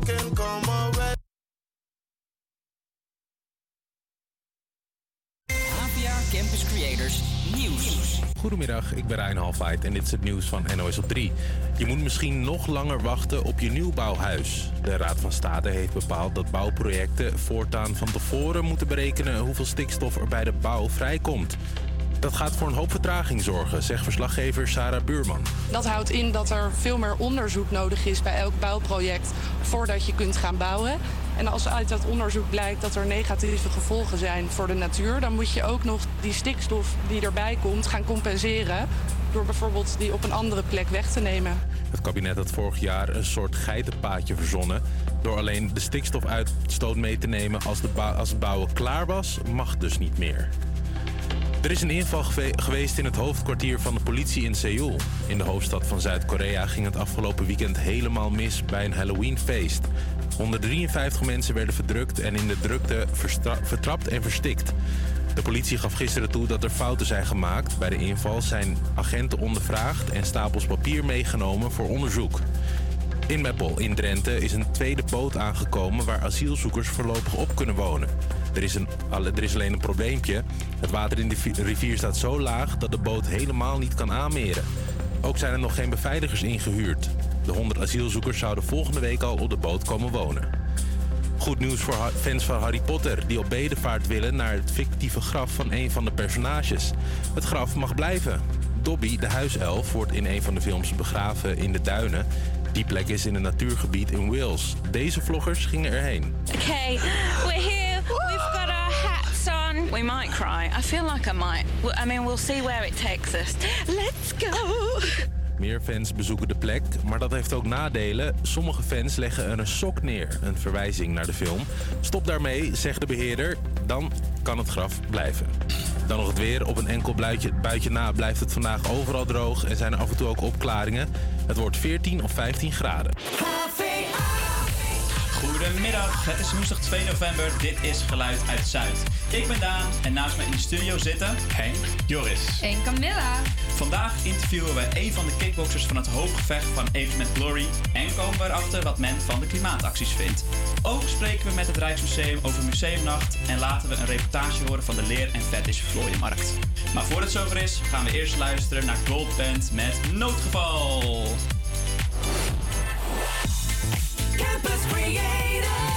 come away. APA Campus Creators Nieuws. Goedemiddag, ik ben Rijn Halfheid en dit is het nieuws van NOS op 3. Je moet misschien nog langer wachten op je nieuwbouwhuis. De Raad van State heeft bepaald dat bouwprojecten voortaan van tevoren moeten berekenen hoeveel stikstof er bij de bouw vrijkomt. Dat gaat voor een hoop vertraging zorgen, zegt verslaggever Sarah Buurman. Dat houdt in dat er veel meer onderzoek nodig is bij elk bouwproject voordat je kunt gaan bouwen. En als uit dat onderzoek blijkt dat er negatieve gevolgen zijn voor de natuur, dan moet je ook nog die stikstof die erbij komt gaan compenseren. Door bijvoorbeeld die op een andere plek weg te nemen. Het kabinet had vorig jaar een soort geitenpaadje verzonnen. Door alleen de stikstofuitstoot mee te nemen als, de als het bouwen klaar was, mag dus niet meer. Er is een inval gewe- geweest in het hoofdkwartier van de politie in Seoul. In de hoofdstad van Zuid-Korea ging het afgelopen weekend helemaal mis bij een Halloweenfeest. 153 mensen werden verdrukt en in de drukte vertrapt en verstikt. De politie gaf gisteren toe dat er fouten zijn gemaakt. Bij de inval zijn agenten ondervraagd en stapels papier meegenomen voor onderzoek. In Meppel in Drenthe is een tweede boot aangekomen waar asielzoekers voorlopig op kunnen wonen. Er is, een, er is alleen een probleempje. Het water in de vi- rivier staat zo laag dat de boot helemaal niet kan aanmeren. Ook zijn er nog geen beveiligers ingehuurd. De 100 asielzoekers zouden volgende week al op de boot komen wonen. Goed nieuws voor fans van Harry Potter die op bedevaart willen naar het fictieve graf van een van de personages. Het graf mag blijven. Dobby, de huiself, wordt in een van de films begraven in de duinen. Die plek is in een natuurgebied in Wales. Deze vloggers gingen erheen. Okay, we're here. We've got our hats on. We might cry. I feel like I might. I mean, we'll see where it takes us. Let's go. Meer fans bezoeken de plek, maar dat heeft ook nadelen. Sommige fans leggen er een sok neer, een verwijzing naar de film. Stop daarmee, zegt de beheerder, dan kan het graf blijven. Dan nog het weer. Op een enkel buitje, buitje na blijft het vandaag overal droog en zijn er af en toe ook opklaringen. Het wordt 14 of 15 graden. Goedemiddag, het is woensdag 2 november. Dit is Geluid uit Zuid. Ik ben Daan en naast mij in de studio zitten Henk, Joris. En Camilla. Vandaag interviewen we een van de kickboxers van het hoofdgevecht van Evenement Glory en komen we erachter wat men van de klimaatacties vindt. Ook spreken we met het Rijksmuseum over Museumnacht en laten we een reportage horen van de leer- en vettisvlooienmarkt. Maar voordat het zover is, gaan we eerst luisteren naar Gold Band met Noodgeval. Campus Creators,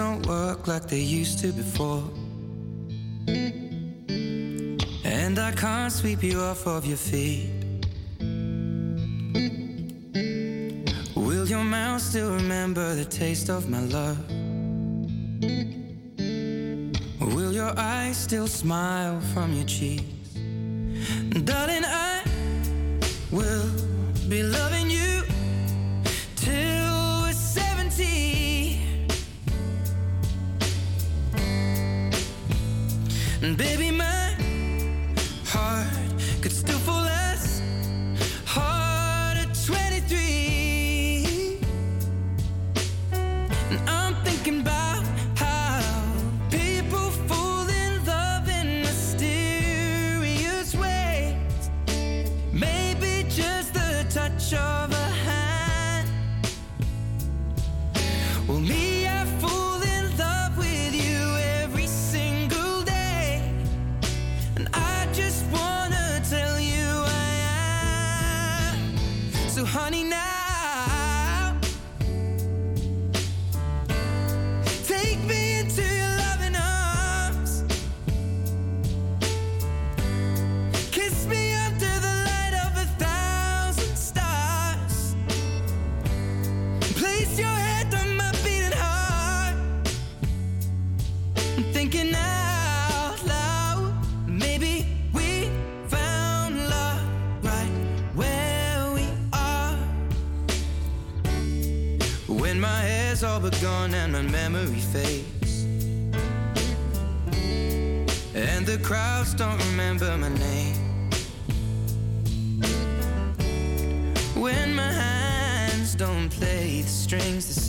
don't work like they used to before. And I can't sweep you off of your feet. Will your mouth still remember the taste of my love? Will your eyes still smile from your cheek?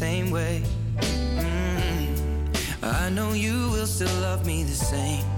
same way. Mm -hmm. I know you will still love me the same.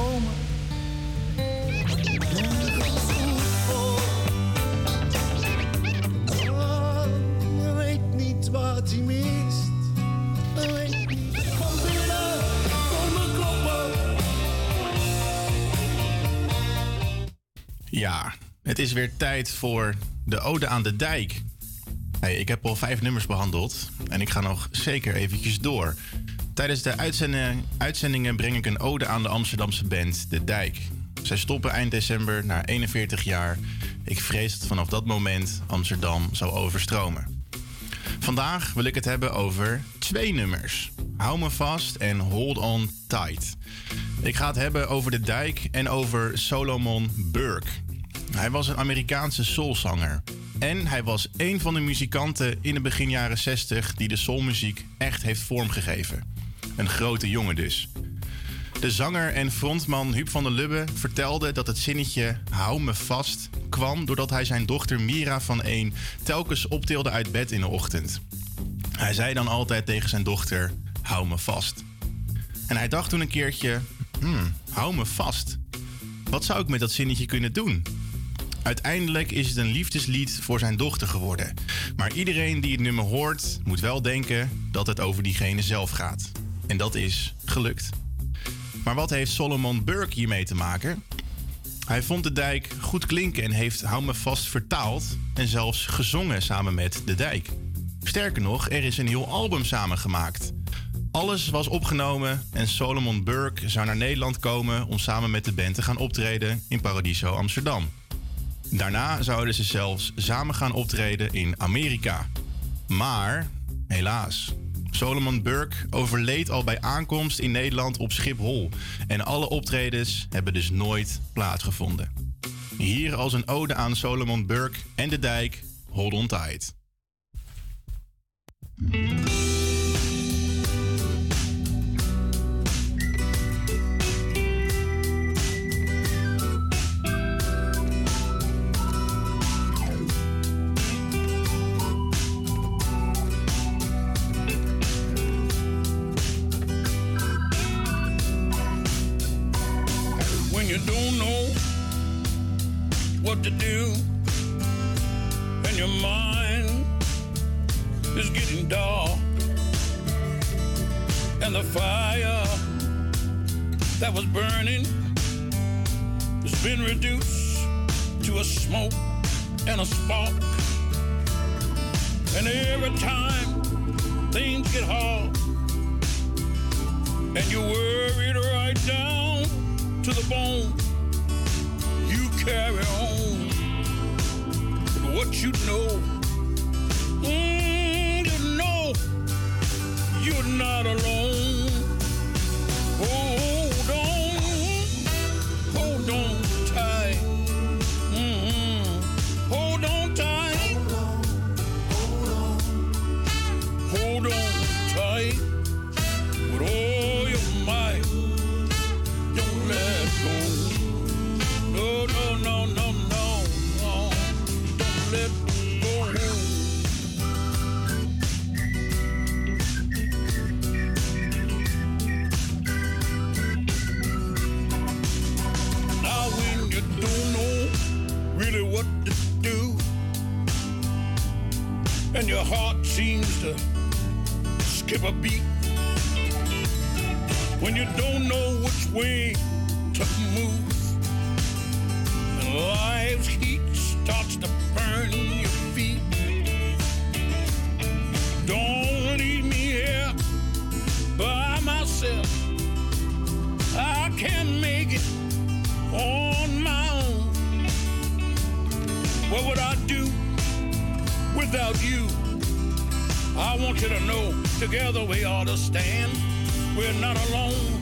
komen. Weet niet wat hij mist. Ja, het is weer tijd voor de Ode aan de Dijk. Hey, ik heb al vijf nummers behandeld en ik ga nog zeker eventjes door. Tijdens de uitzending, uitzendingen breng ik een ode aan de Amsterdamse band De Dijk. Zij stoppen eind december na 41 jaar. Ik vrees dat vanaf dat moment Amsterdam zou overstromen. Vandaag wil ik het hebben over twee nummers. Hou me vast en Hold on tight. Ik ga het hebben over De Dijk en over Solomon Burke. Hij was een Amerikaanse soulzanger. En hij was een van de muzikanten in de begin jaren 60 die de soulmuziek echt heeft vormgegeven. Een grote jongen dus. De zanger en frontman Huub van der Lubbe vertelde dat het zinnetje hou me vast kwam doordat hij zijn dochter Mira van 1 telkens optilde uit bed in de ochtend. Hij zei dan altijd tegen zijn dochter hou me vast. En hij dacht toen een keertje, hmm, hou me vast. Wat zou ik met dat zinnetje kunnen doen? Uiteindelijk is het een liefdeslied voor zijn dochter geworden. Maar iedereen die het nummer hoort, moet wel denken dat het over diegene zelf gaat. En dat is gelukt. Maar wat heeft Solomon Burke hiermee te maken? Hij vond de dijk goed klinken en heeft Hou me vast vertaald en zelfs gezongen samen met de dijk. Sterker nog, er is een heel album samengemaakt. Alles was opgenomen en Solomon Burke zou naar Nederland komen om samen met de band te gaan optreden in Paradiso Amsterdam. Daarna zouden ze zelfs samen gaan optreden in Amerika. Maar, helaas, Solomon Burke overleed al bij aankomst in Nederland op Schiphol. En alle optredens hebben dus nooit plaatsgevonden. Hier als een ode aan Solomon Burke en de dijk, hold on tight. Has reduced to a smoke and a spark and every time things get hard and you're worried right down to the bone. You carry on. But what you know, mm, you know, you're not alone. Hold on, hold on your heart seems to skip a beat when you don't know which way to move. And life's heat starts to burn your feet. Don't leave me here by myself. I can't make it on my own. What would I do without you? Want you to know together we ought to stand. We're not alone.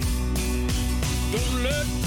Don't let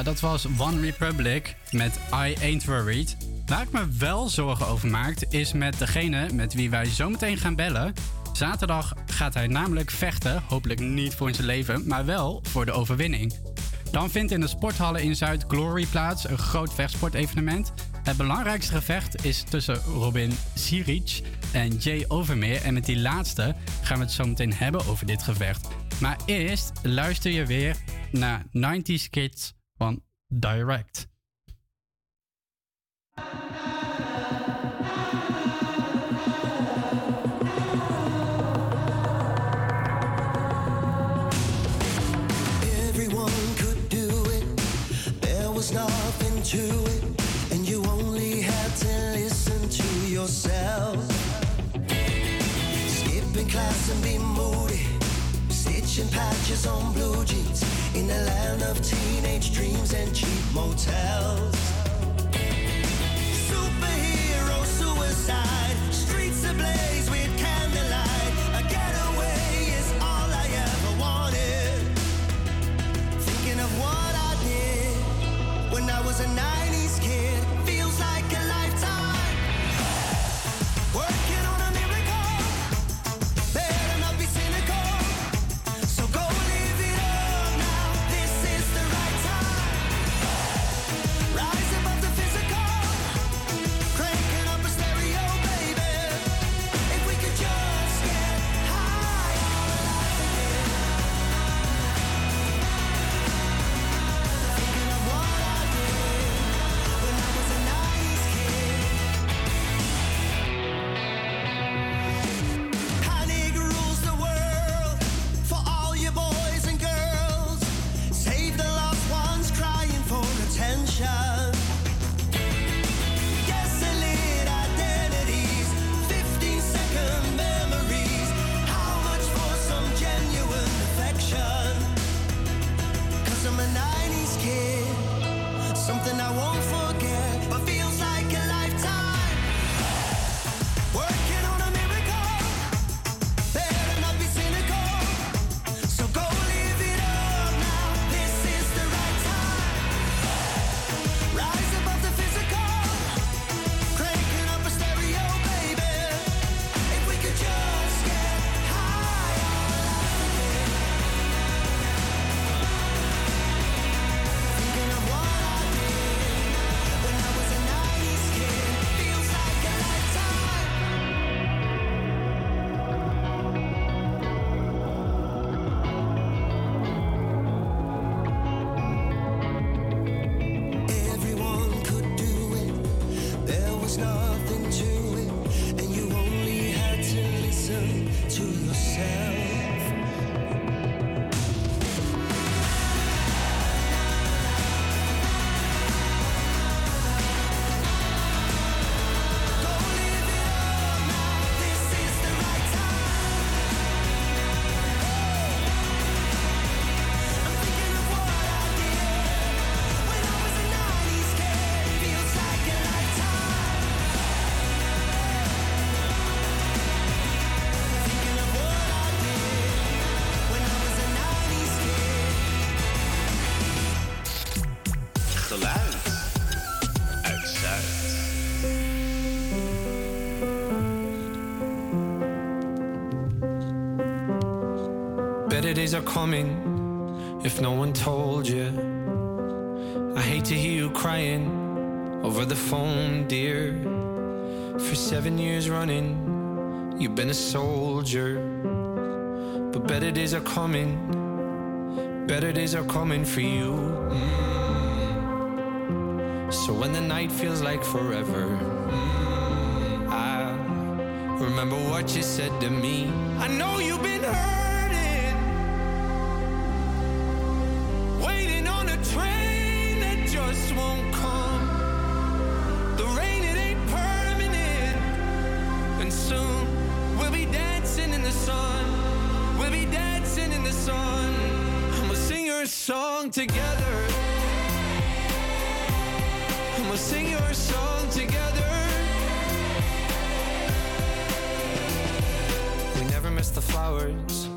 Dat was One Republic met I Ain't Worried. Waar ik me wel zorgen over maakt, is met degene met wie wij zometeen gaan bellen. Zaterdag gaat hij namelijk vechten, hopelijk niet voor zijn leven, maar wel voor de overwinning. Dan vindt in de sporthallen in Zuid Glory plaats, een groot vechtsportevenement. Het belangrijkste gevecht is tussen Robin Sirich en Jay Overmeer. En met die laatste gaan we het zo meteen hebben over dit gevecht. Maar eerst luister je weer naar 90s Kids van Direct. Everyone could do it. There was nothing to it, and you only had to listen to yourself. Skipping class and be moody, stitching patches on blue jeans in the land of teenage dreams and cheap motels. Superhero suicide, streets ablaze with candlelight. A getaway is all I ever wanted. Thinking of what I did when I was a 90s days are coming if no one told you. I hate to hear you crying over the phone, dear. For seven years running, you've been a soldier. But better days are coming, better days are coming for you. Mm. So when the night feels like forever, mm, I remember what you said to me. I know you've been hurting, song together. I'ma sing your song together. We never miss the flowers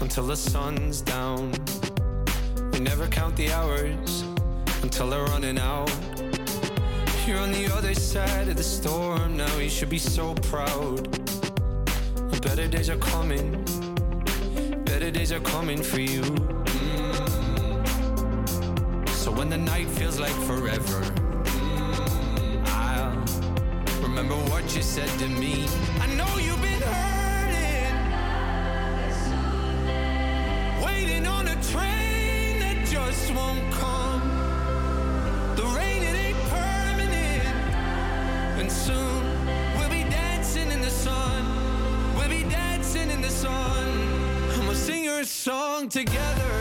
until the sun's down. We never count the hours until they're running out. You're on the other side of the storm now. You should be so proud. Better days are coming. Better days are coming for you. The night feels like forever, mm, I remember what you said to me. I know you've been hurting, waiting on a train that just won't come. The rain, it ain't permanent, and soon we'll be dancing in the sun. We'll be dancing in the sun. Sing your song together.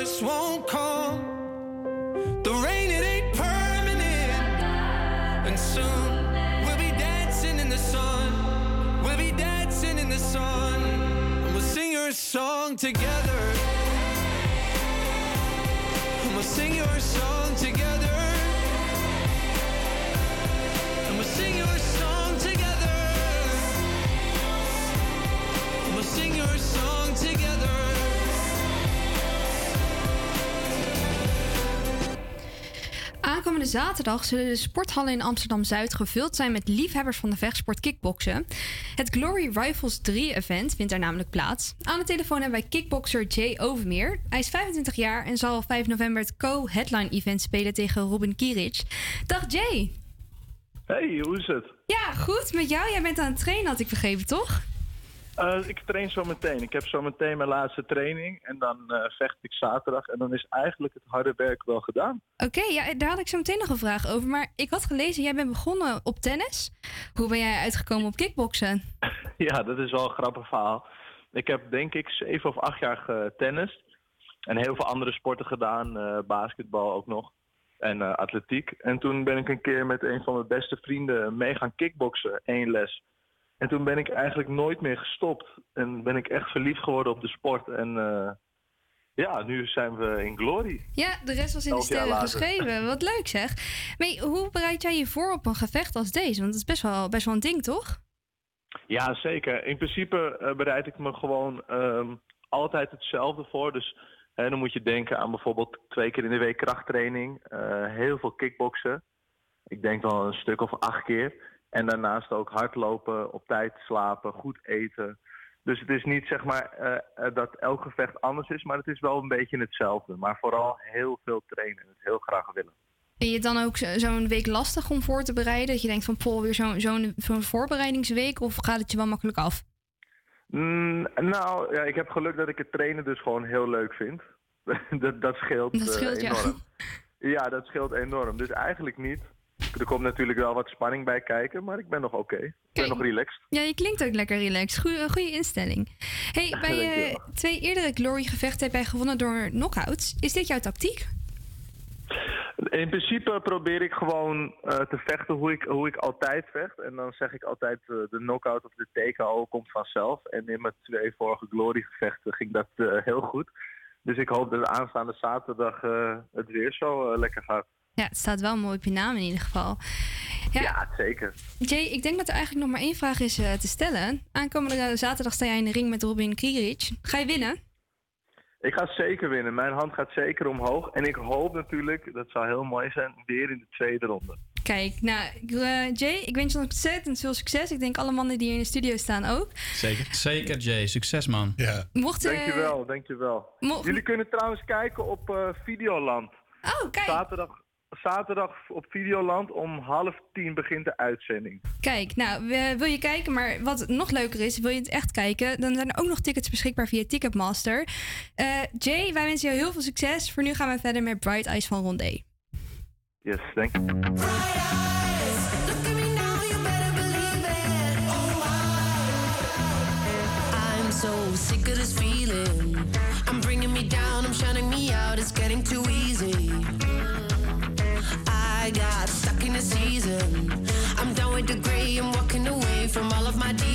Just won't come. The rain, it ain't permanent. And soon we'll be dancing in the sun. We'll be dancing in the sun. And we'll sing your song together. Aankomende zaterdag zullen de sporthallen in Amsterdam-Zuid gevuld zijn met liefhebbers van de vechtsport kickboksen. Het Glory Rifles 3-event vindt daar namelijk plaats. Aan de telefoon hebben wij kickbokser Jay Overmeer. Hij is 25 jaar en zal 5 november het co-headline-event spelen tegen Robin Kiric. Dag Jay! Hey, hoe is het? Ja, goed met jou. Jij bent aan het trainen, had ik begrepen, toch? Eh, ik train zo meteen. Ik heb zo meteen mijn laatste training en dan eh, vecht ik zaterdag en dan is eigenlijk het harde werk wel gedaan. Oké, ja, daar had ik zo meteen nog een vraag over. Maar ik had gelezen, jij bent begonnen op tennis. Hoe ben jij uitgekomen op kickboksen? Ja, dat is wel een grappig verhaal. Ik heb denk ik zeven of acht jaar getennist en heel veel andere sporten gedaan, eh, basketbal ook nog en atletiek. En toen ben ik een keer met een van mijn beste vrienden mee gaan kickboksen, één les. En toen ben ik eigenlijk nooit meer gestopt en ben ik echt verliefd geworden op de sport. En eh, ja, nu zijn we in glory. Ja, de rest was in de sterren geschreven. Wat leuk zeg. Maar hoe bereid jij je voor op een gevecht als deze? Want het is best wel, best wel een ding, toch? Ja, zeker. In principe eh, bereid ik me gewoon ehm, altijd hetzelfde voor. Dus hè, dan moet je denken aan bijvoorbeeld twee keer in de week krachttraining, eh, heel veel kickboksen. Ik denk wel een stuk of acht keer. En daarnaast ook hardlopen, op tijd slapen, goed eten. Dus het is niet zeg maar eh, eh, dat elk gevecht anders is, maar het is wel een beetje hetzelfde. Maar vooral heel veel trainen en het heel graag willen. Vind je het dan ook zo- zo'n week lastig om voor te bereiden? Dat je denkt van, poh, weer zo'n voorbereidingsweek? Of gaat het je wel makkelijk af? Mm, nou, ja, ik heb geluk dat ik het trainen dus gewoon heel leuk vind. dat, dat scheelt, Dat eh, scheelt, ja. enorm. Ja. dat scheelt enorm. Dus eigenlijk niet. Er komt natuurlijk wel wat spanning bij kijken, maar ik ben nog oké. Ik ben nog relaxed. Ja, je klinkt ook lekker relaxed. Goeie, goede instelling. Hey, bij je Dankjewel. twee eerdere Glory-gevechten heb jij gewonnen door knockouts. Is dit jouw tactiek? In principe probeer ik gewoon eh, te vechten hoe ik, hoe ik altijd vecht. En dan zeg ik altijd eh, de knockout of de TKO komt vanzelf. En in mijn twee vorige glory-gevechten ging dat eh, heel goed. Dus ik hoop dat aanstaande zaterdag eh, het weer zo eh, lekker gaat. Ja, het staat wel mooi op je naam in ieder geval. Ja, zeker. Jay, ik denk dat er eigenlijk nog maar één vraag is eh, te stellen. Aankomende zaterdag sta jij in de ring met Robin Kiric. Ga je winnen? Ik ga zeker winnen. Mijn hand gaat zeker omhoog. En ik hoop natuurlijk, dat zou heel mooi zijn, weer in de tweede ronde. Kijk, nou, eh, Jay, ik wens je ontzettend veel succes. Ik denk alle mannen die hier in de studio staan ook. Zeker. Zeker, Jay. Succes, man. Ja. Mocht, eh, Dankjewel, dankjewel. mo- Jullie kunnen trouwens kijken op eh, Videoland. Oh, kijk. Zaterdag, zaterdag op Videoland om half tien begint de uitzending. Kijk, nou, wil je kijken, maar wat nog leuker is, wil je het echt kijken, dan zijn er ook nog tickets beschikbaar via Ticketmaster. Eh, Jay, wij wensen jou heel veel succes. Voor nu gaan we verder met Bright Eyes van Rondé. Yes, thank you. I'm so sick of this feeling. I'm bringing me down, I'm shutting me out, it's getting too the season. I'm done with the gray and walking away from all of my.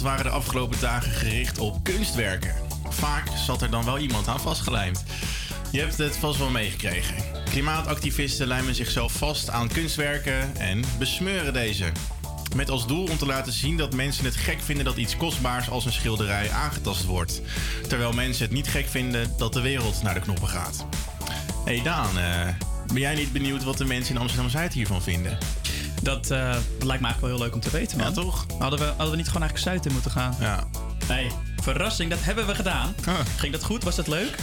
waren de afgelopen dagen gericht op kunstwerken. Vaak zat er dan wel iemand aan vastgelijmd. Je hebt het vast wel meegekregen. Klimaatactivisten lijmen zichzelf vast aan kunstwerken en besmeuren deze. Met als doel om te laten zien dat mensen het gek vinden dat iets kostbaars als een schilderij aangetast wordt. Terwijl mensen het niet gek vinden dat de wereld naar de knoppen gaat. hey Daan, eh, ben jij niet benieuwd wat de mensen in Amsterdam Zuid hiervan vinden? Dat, eh, lijkt me eigenlijk wel heel leuk om te weten, man. Ja, toch? Hadden we, hadden we niet gewoon eigenlijk Zuid in moeten gaan? Ja. Nee, verrassing, dat hebben we gedaan. Ah. Ging dat goed? Was dat leuk?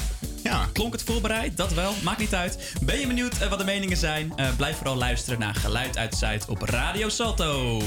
Ja. Klonk het voorbereid? Dat wel. Maakt niet uit. Ben je benieuwd eh, wat de meningen zijn? Eh, blijf vooral luisteren naar Geluid uit Zuid op Radio Salto.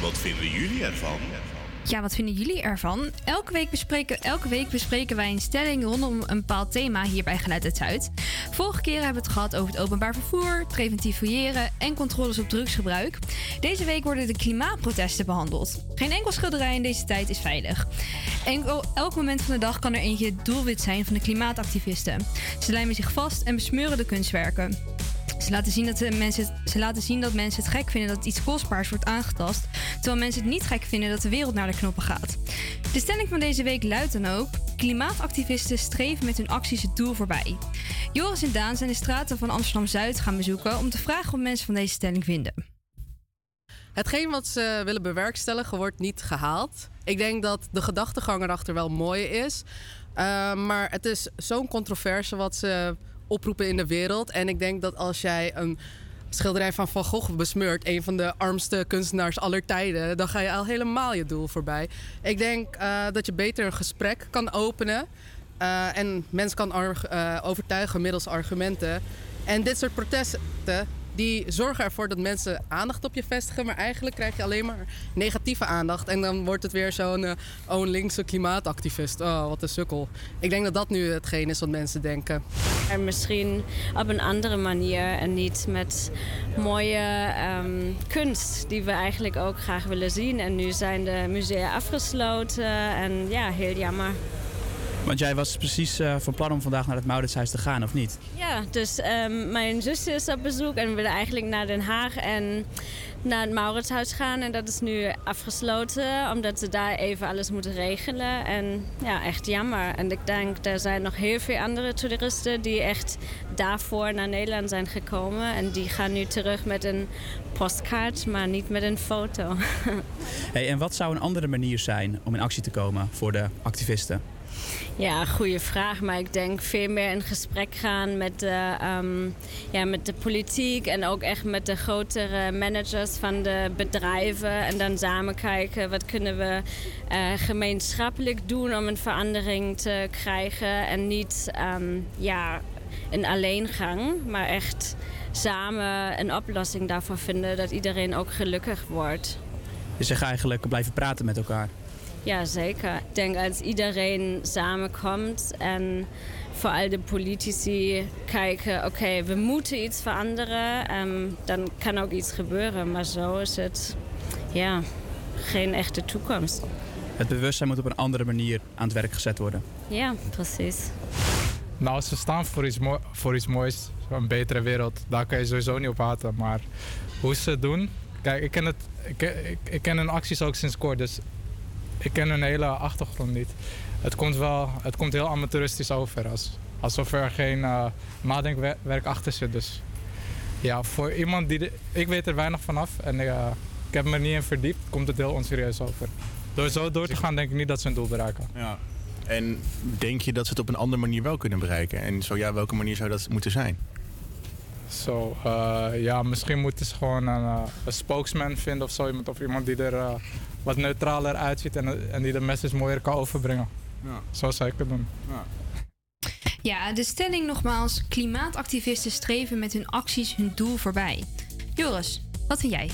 Wat vinden jullie ervan? Ja, wat vinden jullie ervan? Elke week, bespreken, elke week bespreken wij een stelling rondom een bepaald thema hier bij Geluid Het Zuid. Vorige keer hebben we het gehad over het openbaar vervoer, preventief fouilleren en controles op drugsgebruik. Deze week worden de klimaatprotesten behandeld. Geen enkel schilderij in deze tijd is veilig. Enkel, elk moment van de dag kan er eentje het doelwit zijn van de klimaatactivisten. Ze lijmen zich vast en besmeuren de kunstwerken. Ze laten, zien dat de mensen, ze laten zien dat mensen het gek vinden dat iets kostbaars wordt aangetast, terwijl mensen het niet gek vinden dat de wereld naar de knoppen gaat. De stelling van deze week luidt dan ook: klimaatactivisten streven met hun acties het doel voorbij. Joris en Daan zijn de straten van Amsterdam Zuid gaan bezoeken om te vragen wat mensen van deze stelling vinden. Hetgeen wat ze willen bewerkstelligen wordt niet gehaald. Ik denk dat de gedachtegang erachter wel mooi is. Uh, maar het is zo'n controverse wat ze oproepen in de wereld. En ik denk dat als jij een schilderij van Van Gogh besmeurt, een van de armste kunstenaars aller tijden, dan ga je al helemaal je doel voorbij. Ik denk uh, dat je beter een gesprek kan openen uh, en mensen kan uh, overtuigen middels argumenten. En dit soort protesten die zorgen ervoor dat mensen aandacht op je vestigen. Maar eigenlijk krijg je alleen maar negatieve aandacht. En dan wordt het weer zo'n uh, oh, een linkse klimaatactivist. Oh, wat een sukkel. Ik denk dat dat nu hetgeen is wat mensen denken. En misschien op een andere manier en niet met mooie um, kunst die we eigenlijk ook graag willen zien. En nu zijn de musea afgesloten en ja, heel jammer. Want jij was precies uh, van plan om vandaag naar het Mauritshuis te gaan, of niet? Ja, dus um, mijn zusje is op bezoek en we willen eigenlijk naar Den Haag en naar het Mauritshuis gaan. En dat is nu afgesloten, omdat ze daar even alles moeten regelen. En ja, echt jammer. En ik denk, er zijn nog heel veel andere toeristen die echt daarvoor naar Nederland zijn gekomen. En die gaan nu terug met een postkaart, maar niet met een foto. hey, en wat zou een andere manier zijn om in actie te komen voor de activisten? Ja, goede vraag. Maar ik denk veel meer in gesprek gaan met de, um, ja, met de politiek en ook echt met de grotere managers van de bedrijven. En dan samen kijken wat kunnen we uh, gemeenschappelijk doen om een verandering te krijgen. En niet um, ja, een alleengang, maar echt samen een oplossing daarvoor vinden dat iedereen ook gelukkig wordt. Je zegt eigenlijk blijven praten met elkaar. Ja, zeker. Ik denk als iedereen samenkomt en vooral de politici kijken, oké, okay, we moeten iets veranderen, um, dan kan ook iets gebeuren. Maar zo is het ja, geen echte toekomst. Het bewustzijn moet op een andere manier aan het werk gezet worden. Ja, precies. Nou, als we staan voor iets, mo voor iets moois, een betere wereld, daar kan je sowieso niet op haten. Maar hoe ze het doen, kijk, ik ken, het, ik, ik, ik ken hun acties ook sinds kort, dus ik ken hun hele achtergrond niet. Het komt wel, het komt heel amateuristisch over. Als, alsof er geen uh, nadenkwerk achter zit. Dus ja, voor iemand die... De, ik weet er weinig vanaf en uh, ik heb me er niet in verdiept, komt het heel onserieus over. Door zo door te gaan denk ik niet dat ze een doel bereiken. Ja. En denk je dat ze het op een andere manier wel kunnen bereiken? En zo ja, welke manier zou dat moeten zijn? Zo, so, uh, ja, misschien moeten ze gewoon een, uh, een spokesman vinden of zo. Iemand, of iemand die er uh, wat neutraler uitziet en, en die de message mooier kan overbrengen. Ja. Zo zou ik het doen. Ja. ja, de stelling nogmaals: klimaatactivisten streven met hun acties hun doel voorbij. Joris, wat vind jij?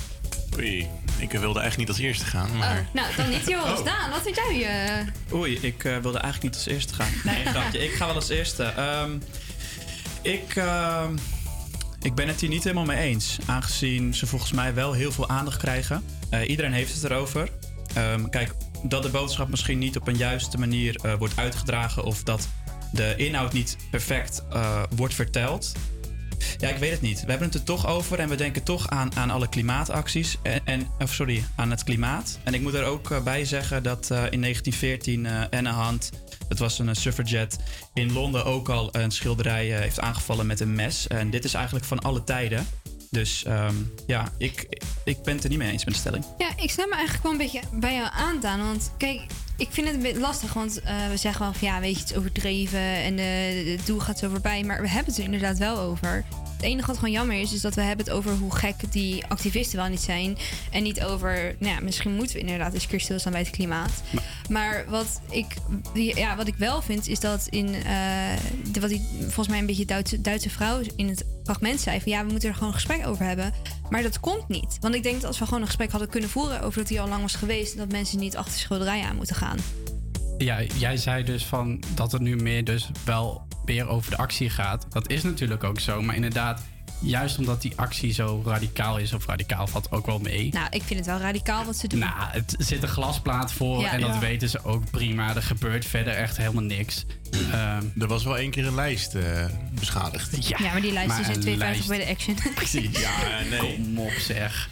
Oei, ik wilde eigenlijk niet als eerste gaan. Maar... Oh, nou, dan niet Joris. Oh. Daan, wat vind jij? Uh... Oei, ik wilde eigenlijk niet als eerste gaan. Nee, grapje. Ik ga wel als eerste. Um, ik. Uh, ik ben het hier niet helemaal mee eens, aangezien ze volgens mij wel heel veel aandacht krijgen. Uh, iedereen heeft het erover. Um, kijk, dat de boodschap misschien niet op een juiste manier uh, wordt uitgedragen of dat de inhoud niet perfect uh, wordt verteld. Ja, ik weet het niet. We hebben het er toch over en we denken toch aan, aan alle klimaatacties. En, en, of sorry, aan het klimaat. En ik moet er ook bij zeggen dat in 1914 Anne Hand het was een suffragette in Londen ook al een schilderij heeft aangevallen met een mes. En dit is eigenlijk van alle tijden. Dus um, ja, ik, ik ben het er niet mee eens met de stelling. Ja, ik snap me eigenlijk wel een beetje bij jou aan, Daan. Want kijk, ik vind het een beetje lastig. Want uh, we zeggen wel van ja, weet je, het is overdreven en uh, het doel gaat zo voorbij. Maar we hebben het er inderdaad wel over. Het enige wat gewoon jammer is, is dat we hebben het over hoe gek die activisten wel niet zijn. En niet over, nou ja, misschien moeten we inderdaad eens een keer stilstaan bij het klimaat. Maar, maar wat, ik, ja, wat ik wel vind, is dat in, uh, de, wat die volgens mij een beetje Duitse, Duitse vrouw in het fragment zei: van ja, we moeten er gewoon een gesprek over hebben. Maar dat komt niet. Want ik denk dat als we gewoon een gesprek hadden kunnen voeren over dat hij al lang was geweest, dat mensen niet achter schilderijen aan moeten gaan. Ja, jij zei dus van dat het nu meer dus wel weer over de actie gaat. Dat is natuurlijk ook zo, maar inderdaad, juist omdat die actie zo radicaal is, of radicaal valt ook wel mee. Nou, ik vind het wel radicaal wat ze doen. Nou, het zit een glasplaat voor Ja. en dat Ja. weten ze ook prima. Er gebeurt verder echt helemaal niks. Ehm, Er was wel één keer een lijst eh, beschadigd. Ja, maar die lijst is in 2,50 lijst- bij de Action. Precies. Ja, nee. Kom op zeg.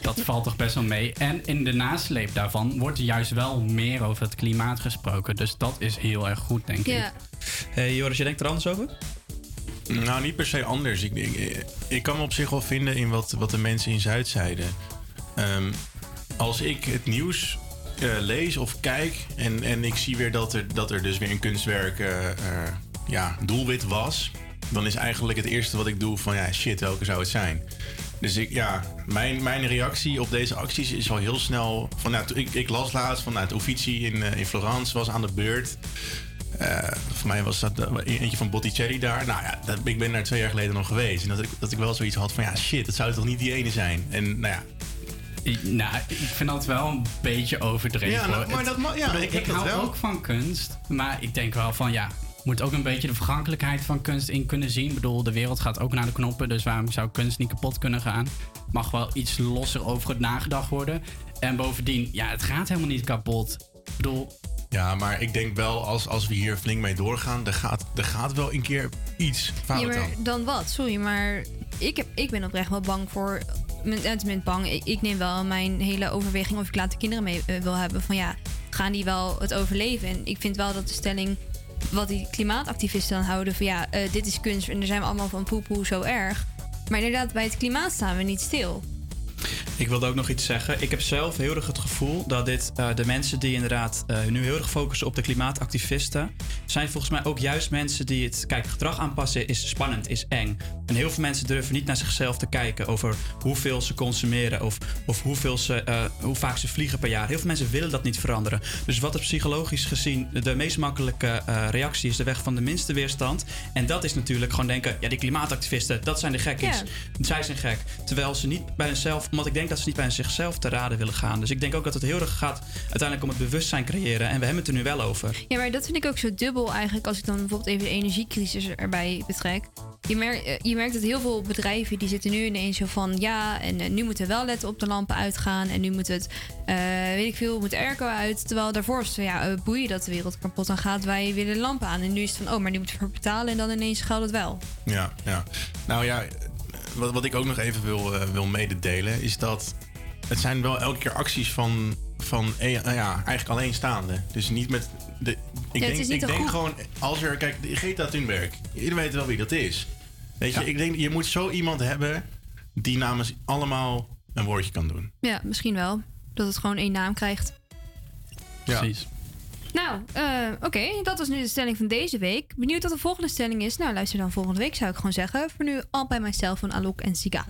Dat valt toch best wel mee. En in de nasleep daarvan wordt er juist wel meer over het klimaat gesproken. Dus dat is heel erg goed, denk ik. Ja. Hey Joris, jij denkt er anders over? Nou, niet per se anders. Ik, ik, ik kan me op zich wel vinden in wat, wat de mensen in Zuid zeiden. Ehm, als ik het nieuws eh, lees of kijk en, en ik zie weer dat er, dat er dus weer een kunstwerk eh, eh, ja, doelwit was, dan is eigenlijk het eerste wat ik doe van ja, shit, welke zou het zijn? Dus ik, ja, mijn, mijn reactie op deze acties is al heel snel. Van, nou, ik, ik las laatst van het Uffizi in, eh, in Florence was aan de beurt. Eh, voor mij was dat eh, eentje van Botticelli daar. Nou ja, dat, ik ben daar twee jaar geleden nog geweest. En dat ik, dat ik wel zoiets had van ja, shit, dat zou toch niet die ene zijn? En nou ja. Nou, ik vind dat wel een beetje overdreven. Ja, nou, maar dat ja, ik hou wel. ook van kunst, maar ik denk wel van ja, moet ook een beetje de vergankelijkheid van kunst in kunnen zien. Ik bedoel, de wereld gaat ook naar de knoppen, dus waarom zou kunst niet kapot kunnen gaan? Mag wel iets losser over het nagedacht worden. En bovendien, ja, het gaat helemaal niet kapot. Ik bedoel, Ja, maar ik denk wel als, als we hier flink mee doorgaan, er gaat, er gaat wel een keer iets fout Ja, maar dan. dan wat? Sorry, maar ik, heb, ik ben oprecht wel bang voor... Met, eh, met bang, ik, neem wel mijn hele overweging of ik laat de kinderen mee eh, wil hebben. Van ja, gaan die wel het overleven? En ik vind wel dat de stelling wat die klimaatactivisten dan houden... van ja, eh, dit is kunst en daar zijn we allemaal van poepoe zo erg. Maar inderdaad, bij het klimaat staan we niet stil. Ik wilde ook nog iets zeggen. Ik heb zelf heel erg het gevoel dat dit eh, de mensen die inderdaad eh, nu heel erg focussen op de klimaatactivisten, zijn volgens mij ook juist mensen die het, kijk, gedrag aanpassen is spannend, is eng. En heel veel mensen durven niet naar zichzelf te kijken over hoeveel ze consumeren of, of hoeveel ze, eh, hoe vaak ze vliegen per jaar. Heel veel mensen willen dat niet veranderen. Dus wat er psychologisch gezien de meest makkelijke reactie is, de weg van de minste weerstand. En dat is natuurlijk gewoon denken, ja, die klimaatactivisten, dat zijn de gekkies. Zij zijn gek. Terwijl ze niet bij hunzelf, omdat ik denk dat ze niet bij zichzelf te raden willen gaan. Dus ik denk ook dat het heel erg gaat uiteindelijk om het bewustzijn creëren. En we hebben het er nu wel over. Ja, maar dat vind ik ook zo dubbel eigenlijk als ik dan bijvoorbeeld even de energiecrisis erbij betrek. Je, mer- eh, je merkt dat heel veel bedrijven die zitten nu ineens zo van ja, en eh, nu moeten we wel letten op de lampen uitgaan en nu moet het, eh, weet ik veel, moet airco uit. Terwijl daarvoor was het van ja, boeien dat de wereld kapot aan gaat, wij willen de lampen aan. En nu is het van oh, maar nu moeten we ervoor betalen en dan ineens geldt het wel. Ja, ja. Nou ja, wat, wat ik ook nog even wil, eh, wil mededelen is dat het zijn wel elke keer acties van, van eh, ja, eigenlijk alleenstaande. Dus niet met. De, ik Ja, denk, ik denk gewoon, als er, kijk, Greta Thunberg, iedereen weet wel wie dat is. Weet je, ik denk, je moet zo iemand hebben die namens allemaal een woordje kan doen. Ja, misschien wel. Dat het gewoon één naam krijgt. Ja. Precies. Nou, eh, oké, dat was nu de stelling van deze week. Benieuwd wat de volgende stelling is? Nou, luister dan volgende week, zou ik gewoon zeggen. Voor nu al bij mijzelf van Alok en Sigala.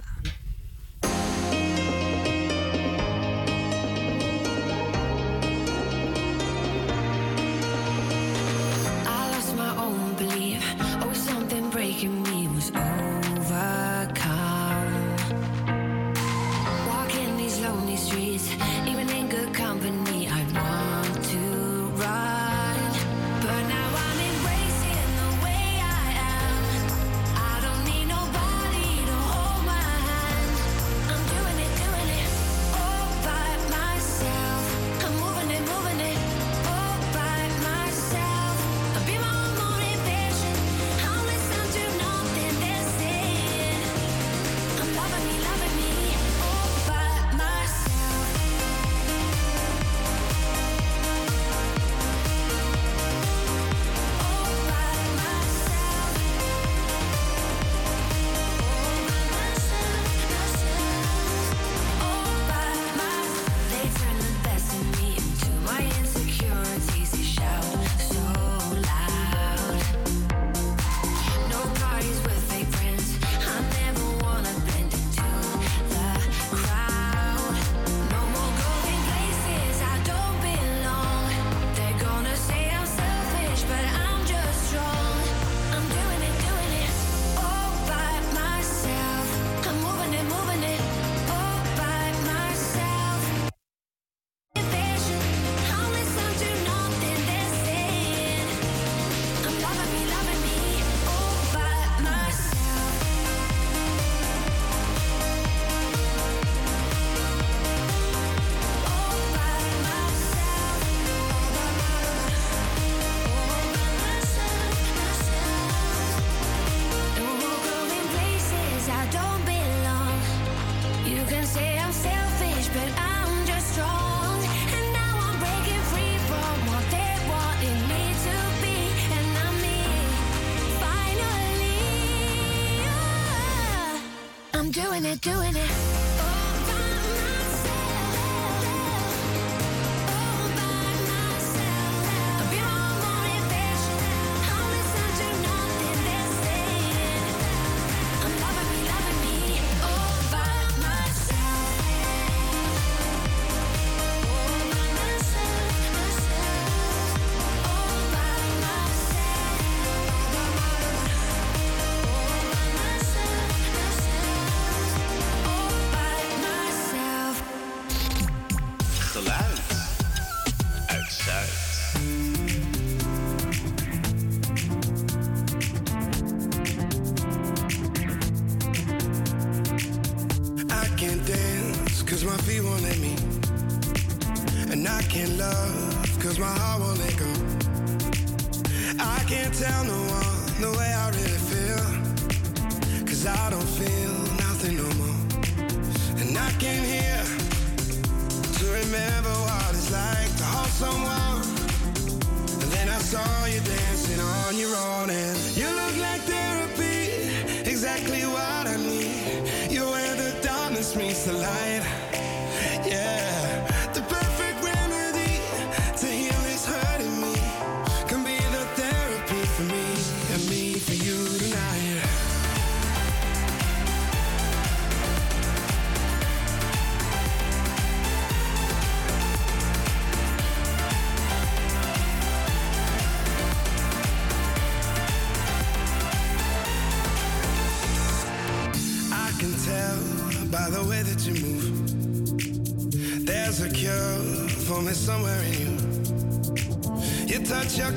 Can't tell no one the way I really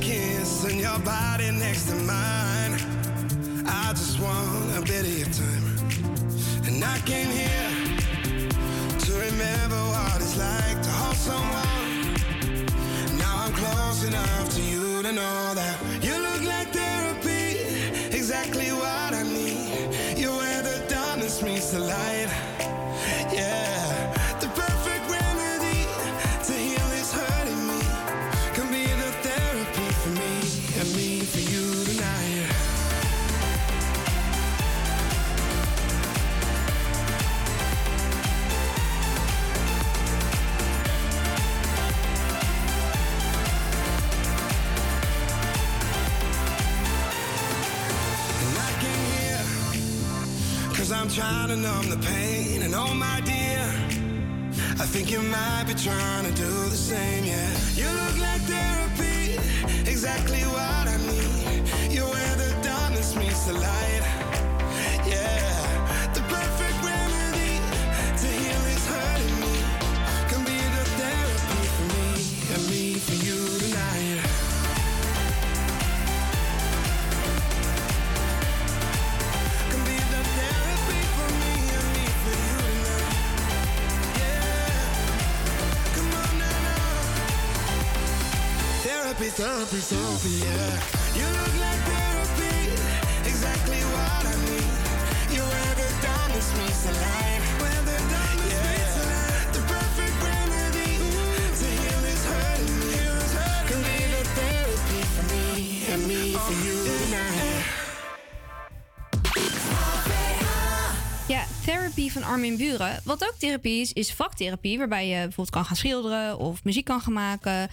kiss and your body Therapy, therapy, yeah. You look like therapy, exactly what I need. You're where the darkness meets the light. Where the darkness meets the light. The perfect remedy to heal is hurting me. Can be the therapy for me and me for you tonight. Ja, therapy van Armin Buren. Wat ook therapie is, is vaktherapie. Waarbij je bijvoorbeeld kan gaan schilderen of muziek kan gaan maken.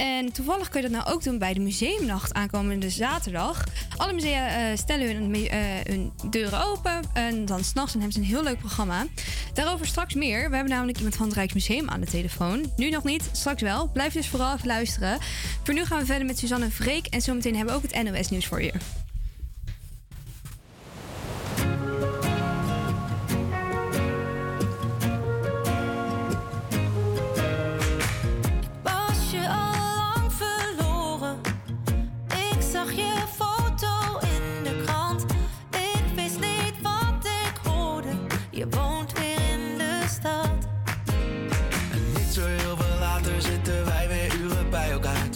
En toevallig kun je dat nou ook doen bij de museumnacht aankomende zaterdag. Alle musea eh, stellen hun, eh, hun deuren open. En dan s'nachts hebben ze een heel leuk programma. Daarover straks meer. We hebben namelijk iemand van het Rijksmuseum aan de telefoon. Nu nog niet, straks wel. Blijf dus vooral luisteren. Voor nu gaan we verder met Suzanne Vreek. En zometeen hebben we ook het NOS nieuws voor je.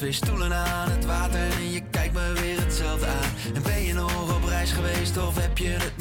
Twee stoelen aan het water en je kijkt me weer hetzelfde aan. En ben je nog op reis geweest of heb je het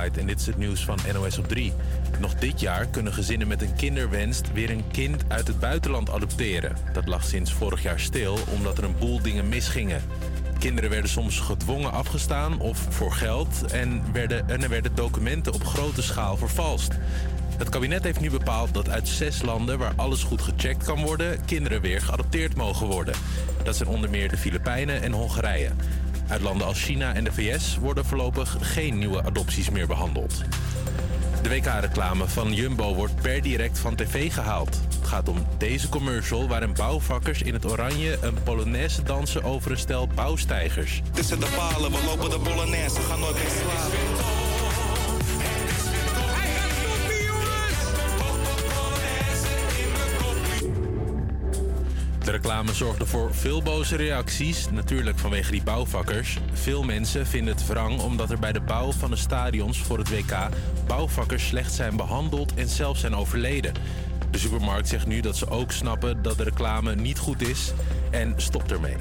en dit is het nieuws van NOS op 3. Nog dit jaar kunnen gezinnen met een kinderwens weer een kind uit het buitenland adopteren. Dat lag sinds vorig jaar stil omdat er een boel dingen misgingen. Kinderen werden soms gedwongen afgestaan of voor geld en, werden, en er werden documenten op grote schaal vervalst. Het kabinet heeft nu bepaald dat uit zes landen waar alles goed gecheckt kan worden, kinderen weer geadopteerd mogen worden. Dat zijn onder meer de Filipijnen en Hongarije. Uit landen als China en de VS worden voorlopig geen nieuwe adopties meer behandeld. De WK-reclame van Jumbo wordt per direct van tv gehaald. Het gaat om deze commercial waarin bouwvakkers in het oranje een polonaise dansen over een stel bouwstijgers. Tussen de palen, we lopen de Bolognese, gaan nooit meer slapen. Reclame zorgde voor veel boze reacties, natuurlijk vanwege die bouwvakkers. Veel mensen vinden het wrang omdat er bij de bouw van de stadions voor het WK bouwvakkers slecht zijn behandeld en zelfs zijn overleden. De supermarkt zegt nu dat ze ook snappen dat de reclame niet goed is en stopt ermee.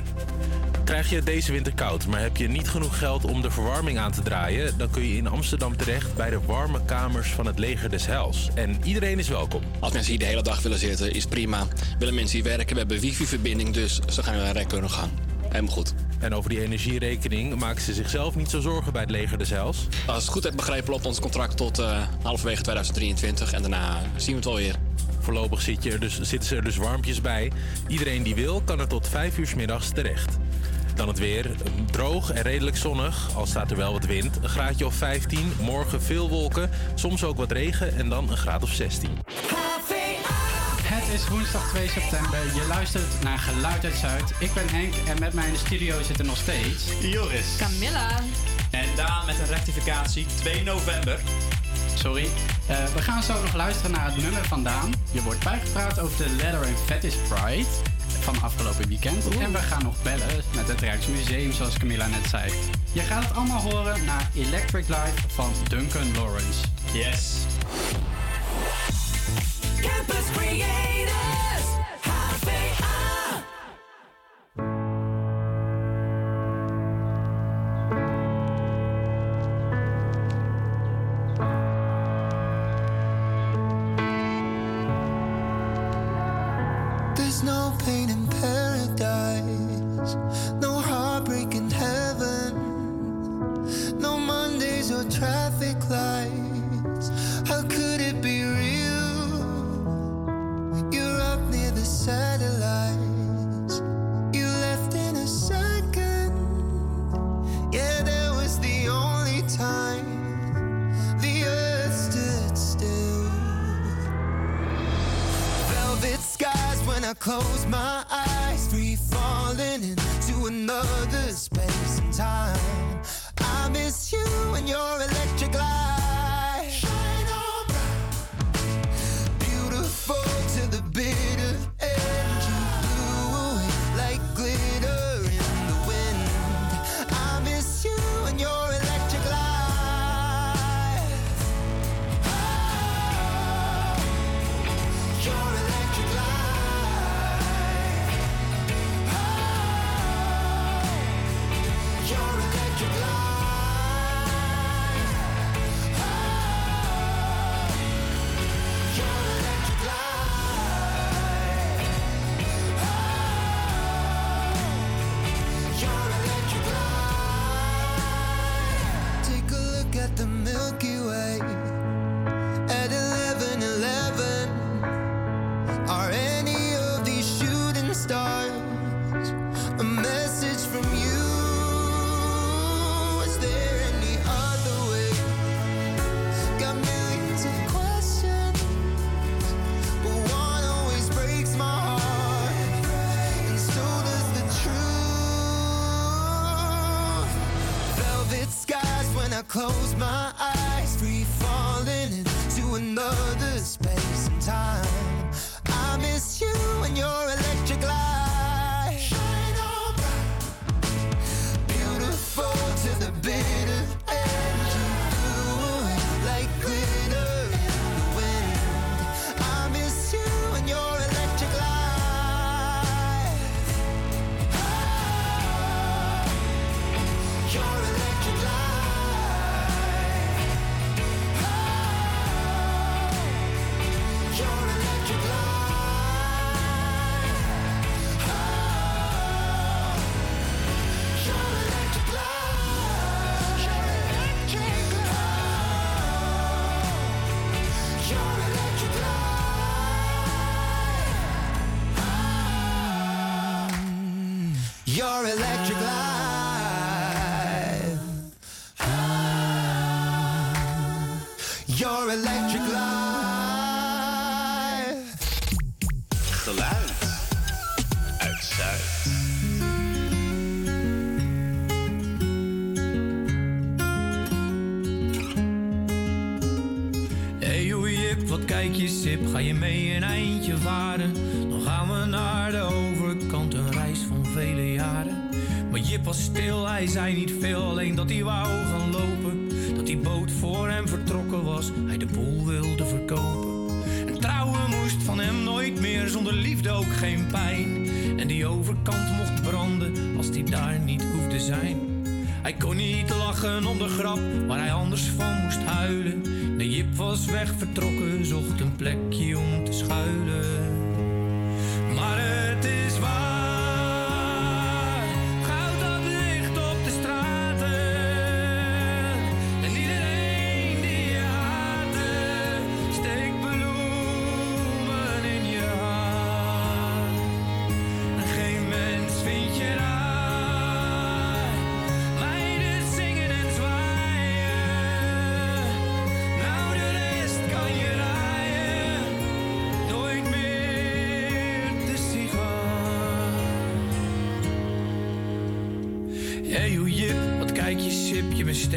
Krijg je deze winter koud, maar heb je niet genoeg geld om de verwarming aan te draaien, dan kun je in Amsterdam terecht bij de warme kamers van het Leger des Heils. En iedereen is welkom. Als mensen hier de hele dag willen zitten, is prima. Willen mensen hier werken, we hebben wifi-verbinding, dus ze gaan naar kunnen gaan. Helemaal goed. En over die energierekening maken ze zichzelf niet zo zorgen bij het Leger des Heils. Als het goed heb begrepen, loopt ons contract tot eh, halverwege 2023 en daarna zien we het wel weer. Voorlopig zit je er dus, zitten ze er dus warmpjes bij. Iedereen die wil, kan er tot 5 uur 's middags terecht. Dan het weer. Droog en redelijk zonnig, al staat er wel wat wind. Een graadje of 15. Morgen veel wolken, soms ook wat regen en dan een graad of 16. Het is woensdag 2 september. Je luistert naar Geluid uit Zuid. Ik ben Henk en met mij in de studio zitten nog steeds... Joris. Camilla. En Daan met een rectificatie 2 november. Sorry. Eh, we gaan zo nog luisteren naar het nummer van Daan. Je wordt bijgepraat over de Leather and Fetish Pride van afgelopen weekend. En we gaan nog bellen met het Rijksmuseum, zoals Camilla net zei. Je gaat het allemaal horen naar Electric Life van Duncan Lawrence. Yes. Campus Creators,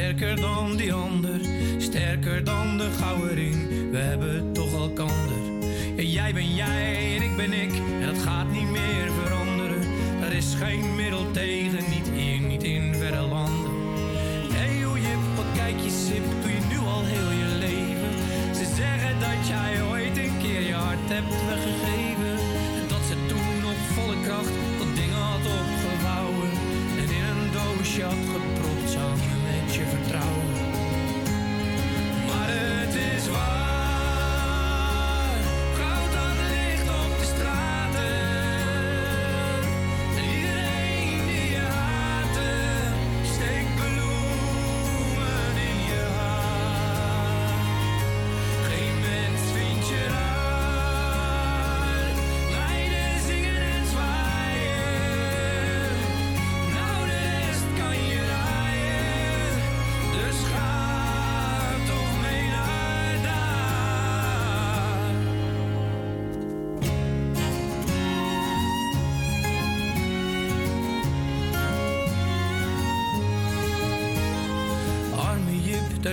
sterker dan die ander. Sterker dan de gouden we hebben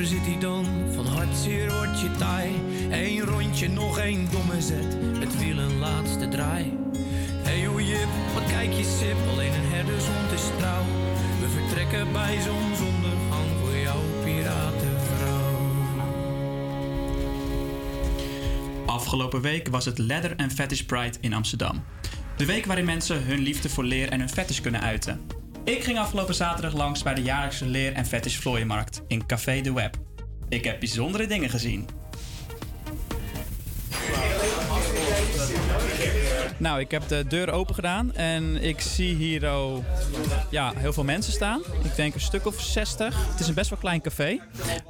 daar zit hij dan. Van hartzeer wordt je taai. Eén rondje, nog één domme zet. Het wiel een laatste draai. Hey hoe Jip, wat kijk je sip. Alleen een herdershond is trouw. We vertrekken bij zonsondergang voor jouw piratenvrouw. Afgelopen week was het Leather and Fetish Pride in Amsterdam. De week waarin mensen hun liefde voor leer en hun fetish kunnen uiten. Ik ging afgelopen zaterdag langs bij de jaarlijkse leer- en fetish in Café de Web. Ik heb bijzondere dingen gezien. Nou, ik heb de deur open gedaan en ik zie hier oh, ja, heel veel mensen staan. Ik denk een stuk of 60. Het is een best wel klein café,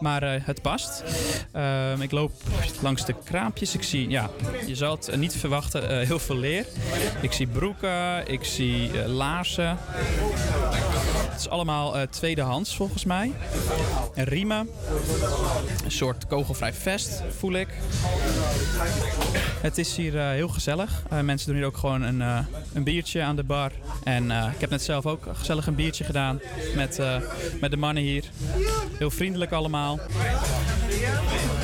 maar eh, het past. Ehm, ik loop langs de kraampjes. Ik zie, ja, je zal het niet verwachten, eh, heel veel leer. Ik zie broeken, ik zie eh, laarzen. Is allemaal eh, tweedehands volgens mij. En riemen. Een soort kogelvrij vest voel ik. Het is hier eh, heel gezellig. Eh, mensen doen hier ook gewoon een, een biertje aan de bar. En ik heb net zelf ook gezellig een biertje gedaan met, met de mannen hier. Heel vriendelijk allemaal.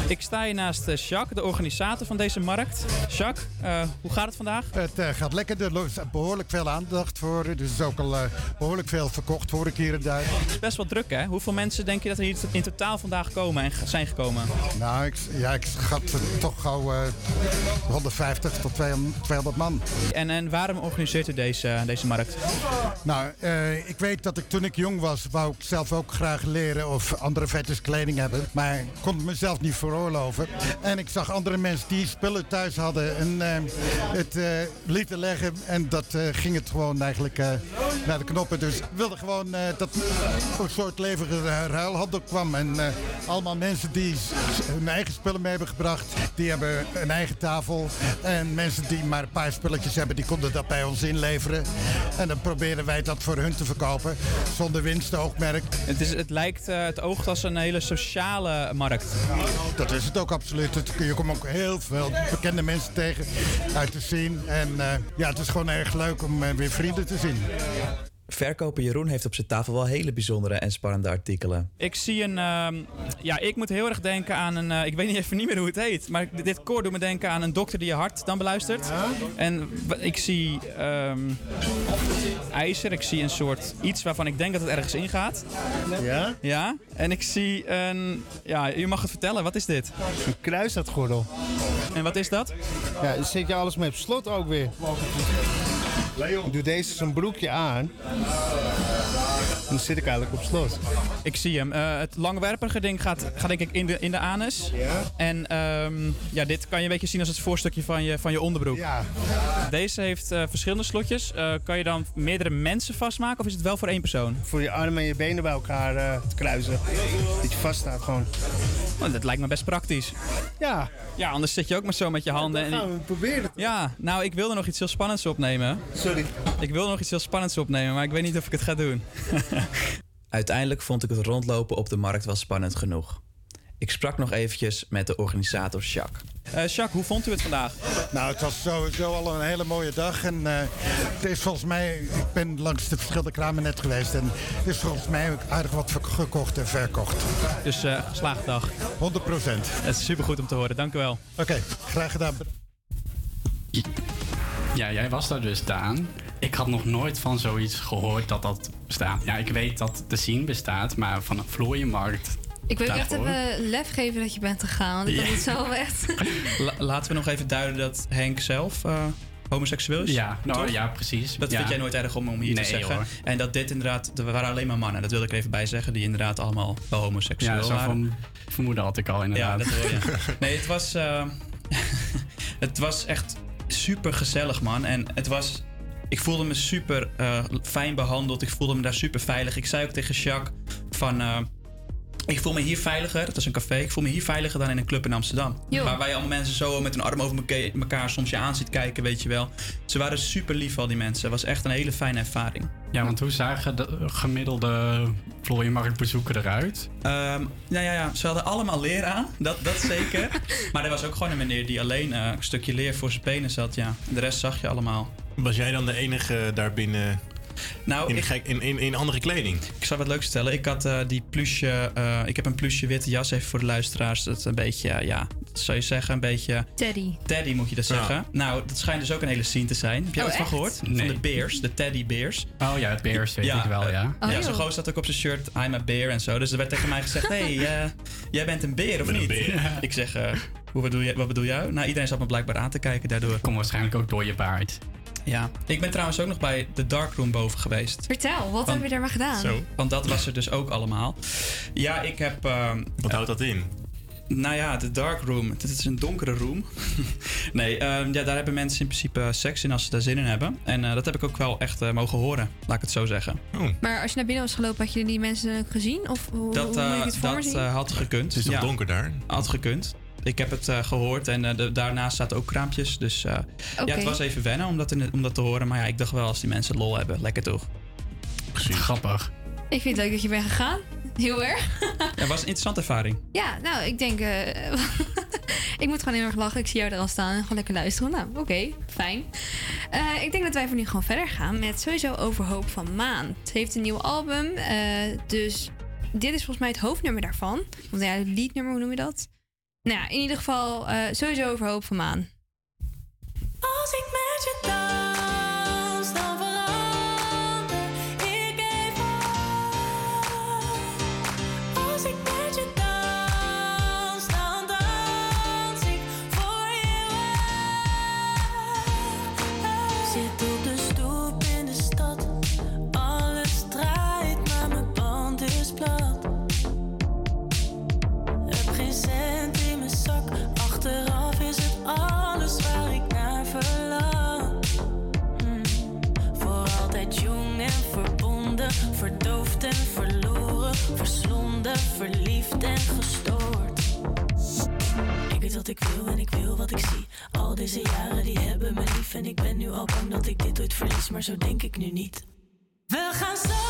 Ik sta hier naast eh, Jacques, de organisator van deze markt. Jacques, eh, hoe gaat het vandaag? Het eh, gaat lekker. Er is behoorlijk veel aandacht voor. Er is ook al eh, behoorlijk veel verkocht voor ik hier en daar. Het is best wel druk hè? Hoeveel mensen denk je dat er hier in totaal vandaag komen en zijn gekomen? Nou, ik, ja, ik schat toch gauw eh 150 tot 200, 200 man. En, en waarom organiseert u deze, deze markt? Nou, ik weet dat ik toen ik jong was, wou ik zelf ook graag leren of andere vetters kleding hebben. Maar ik kon mezelf niet voor veroorloven. En ik zag andere mensen die spullen thuis hadden en eh, het eh, lieten leggen. En dat eh, ging het gewoon eigenlijk eh, naar de knoppen. Dus ik wilde gewoon eh, dat er een soort levende ruilhandel kwam. En eh, allemaal mensen die hun eigen spullen mee hebben gebracht, die hebben een eigen tafel. En mensen die maar een paar spulletjes hebben, die konden dat bij ons inleveren. En dan proberen wij dat voor hun te verkopen, zonder winstoogmerk. Het, is, het lijkt, het oogt als een hele sociale markt. Dat is het ook absoluut. Je komt ook heel veel bekende mensen tegen uit te zien. En eh, ja, het is gewoon erg leuk om eh, weer vrienden te zien. Verkoper Jeroen heeft op zijn tafel wel hele bijzondere en spannende artikelen. Ik zie een. ehm, ja, ik moet heel erg denken aan een. eh, ik weet niet even niet meer hoe het heet. Maar dit koor doet me denken aan een dokter die je hart dan beluistert. En ik zie. ehm, ijzer. Ik zie een soort iets waarvan ik denk dat het ergens ingaat. Ja? Ja. En ik zie een. Ja, u mag het vertellen. Wat is dit? Een kruisatgordel. En wat is dat? Ja, dan zet je alles mee op slot ook weer. Ik doe deze zo'n broekje aan. En dan zit ik eigenlijk op slot. Ik zie hem. Eh, het langwerpige ding gaat, gaat denk ik in de, in de anus. Ja. En ehm, ja, dit kan je een beetje zien als het voorstukje van je, van je onderbroek. Ja. Deze heeft eh, verschillende slotjes. Eh, kan je dan meerdere mensen vastmaken of is het wel voor één persoon? Voor je armen en je benen bij elkaar te kruisen. Dat je vast staat gewoon. Oh, dat lijkt me best praktisch. Ja. Ja, anders zit je ook maar zo met je handen. en gaan we proberen het. Ja, nou, ik wilde nog iets heel spannends opnemen. Sorry. Ik wilde nog iets heel spannends opnemen, maar ik weet niet of ik het ga doen. Uiteindelijk vond ik het rondlopen op de markt wel spannend genoeg. Ik sprak nog eventjes met de organisator Jacques. Eh Jacques, hoe vond u het vandaag? Nou, het was sowieso al een hele mooie dag. En eh, het is volgens mij, ik ben langs de verschillende kramen net geweest. En het is volgens mij ook aardig wat gekocht en verkocht. Dus eh geslaagde dag. 100 procent. Het is supergoed om te horen, dank u wel. Oké, graag gedaan. Ja, jij was daar dus, Daan. Ik had nog nooit van zoiets gehoord dat dat bestaat. Ja, ik weet dat de scene bestaat, maar van een vlooienmarkt. Ik wil je echt even lef geven dat je bent gegaan. Want ik ben niet zo echt. La- laten we nog even duiden dat Henk zelf eh, homoseksueel is. Ja, nou, toch? ja, precies. Dat Ja. vind jij nooit erg om, om hier Nee, te zeggen. hoor. En dat dit inderdaad, er waren alleen maar mannen. Dat wilde ik er even bij zeggen, die inderdaad allemaal wel homoseksueel Ja, zo waren. van vermoeden had ik al inderdaad. Ja, dat hoor je. Nee, het was, eh, het was echt super gezellig, man. En het was, ik voelde me super eh, fijn behandeld. Ik voelde me daar super veilig. Ik zei ook tegen Jacques van... ik voel me hier veiliger, het is een café, ik voel me hier veiliger dan in een club in Amsterdam. Jo. Waar wij allemaal mensen zo met hun arm over elka- elkaar soms je aan ziet kijken, weet je wel. Ze waren super lief, al die mensen. Het was echt een hele fijne ervaring. Ja, want hoe zagen de gemiddelde vlooienmarktbezoeker eruit? Ehm, nou ja, ja, ze hadden allemaal leer aan, dat, dat zeker. maar er was ook gewoon een meneer die alleen eh, een stukje leer voor zijn penis had, ja. De rest zag je allemaal. Was jij dan de enige daarbinnen Nou, in, ik- gek, in, in, in andere kleding? Ik zal wat leuks vertellen. Ik had eh, die plusje, eh, ik heb een plusje witte jas even voor de luisteraars. Dat is een beetje, eh, ja, wat zou je zeggen, een beetje... Teddy. Teddy moet je dat Ja. zeggen. Nou, dat schijnt dus ook een hele scene te zijn. Heb jij Oh, ooit van gehoord? Van de Bears, de Teddy Bears. Oh ja, het Bears weet ik wel, ja. Oh, ja, zo'n gozer staat ook op zijn shirt, I'm a bear en zo. Dus er werd tegen mij gezegd, hey, eh, jij bent een beer of ben een niet? beer. Ik zeg, hoe bedoel je, wat bedoel jij? Nou, iedereen zat me blijkbaar aan te kijken daardoor. Komt waarschijnlijk ook door je baard. Ja, ik ben trouwens ook nog bij de darkroom boven geweest. Vertel, wat heb je daar maar gedaan? Zo, want dat was er dus ook allemaal. Ja, ik heb... ehm, Wat houdt dat in? Nou ja, de dark room. Het is een donkere room. nee, ehm, ja, daar hebben mensen in principe seks in als ze daar zin in hebben. En eh, dat heb ik ook wel echt eh, mogen horen, laat ik het zo zeggen. Maar als je naar binnen was gelopen, had je die mensen gezien? Of hoe, Dat, hoe eh, ik het voor me dat zien? eh, had gekund. Het is toch donker daar? Had gekund. Ik heb het eh, gehoord en eh, de- daarnaast zaten ook kraampjes. Dus eh, ja, het was even wennen om dat, in- om dat te horen. Maar ja, ik dacht wel, als die mensen lol hebben, lekker toch. Grappig. Ik vind het leuk dat je bent gegaan. Heel erg. Het was een interessante ervaring. Ja, nou, ik denk... eh, ik moet gewoon heel erg lachen. Ik zie jou er al staan en gewoon lekker luisteren. Nou, oké, fijn. Eh, ik denk dat wij voor nu gewoon verder gaan met sowieso Overhoop van Maan. Het heeft een nieuw album, eh, dus dit is volgens mij het hoofdnummer daarvan. Of ja, het liednummer, hoe noem je dat? Nou ja, in ieder geval eh, sowieso Overhoop van Maan. Als ik verliefd en gestoord. Ik weet wat ik wil en ik wil wat ik zie. Al deze jaren die hebben me lief en ik ben nu al bang dat ik dit ooit verlies, maar zo denk ik nu niet. We gaan zo.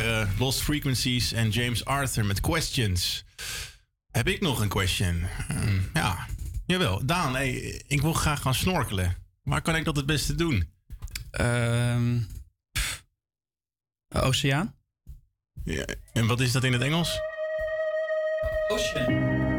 Eh, Lost Frequencies en James Arthur met Questions. Heb ik nog een question? Ehm, ja, jawel. Daan, hey, ik wil graag gaan snorkelen. Waar kan ik dat het beste doen? Ehm, oceaan. Ja, en wat is dat in het Engels? Ocean.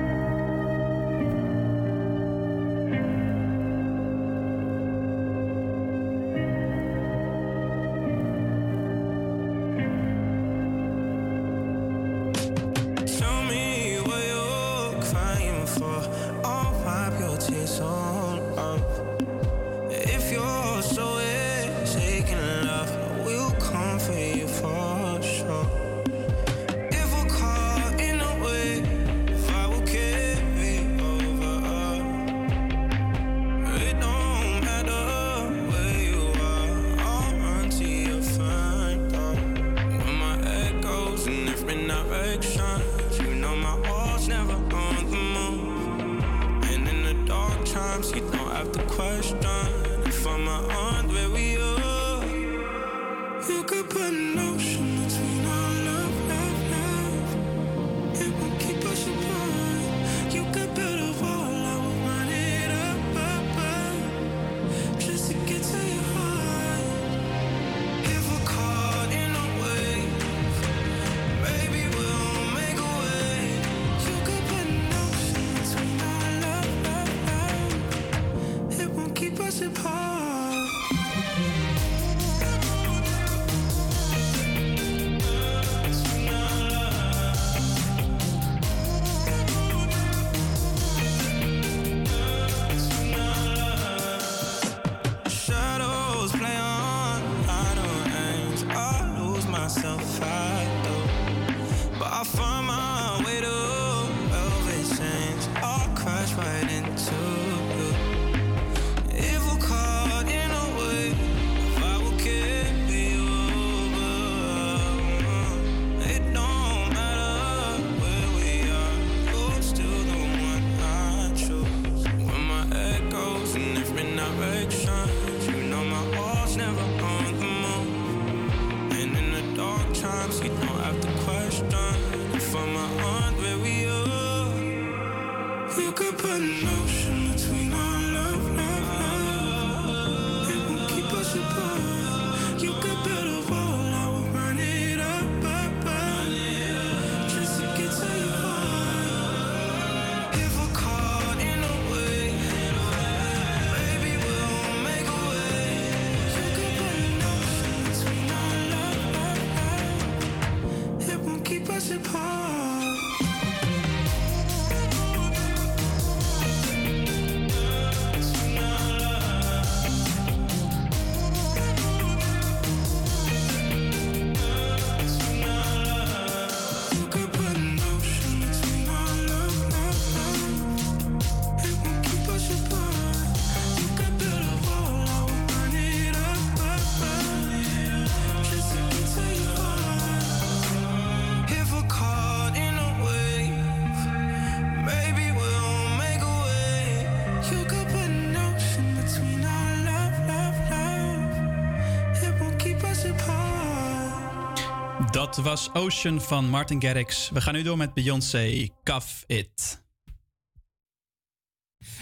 Was Ocean van Martin Garrix. We gaan nu door met Beyoncé. Cuff It.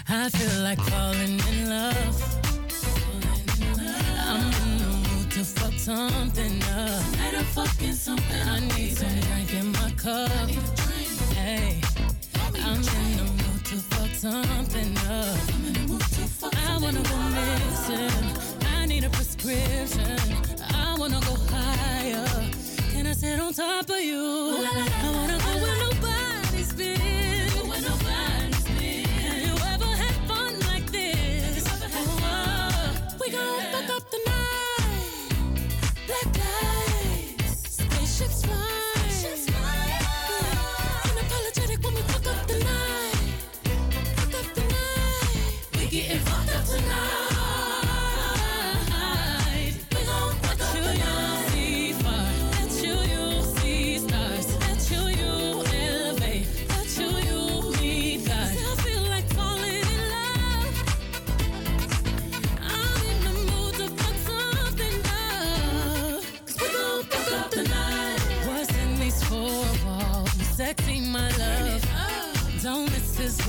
I feel like falling in love. I'm in the mood to fuck something up. Tonight I'm fucking something. I need some drink in my cup. Hey, I'm in the mood to fuck something up. I wanna go missing. I need a prescription. I wanna go higher. And I sit on top of you. I wanna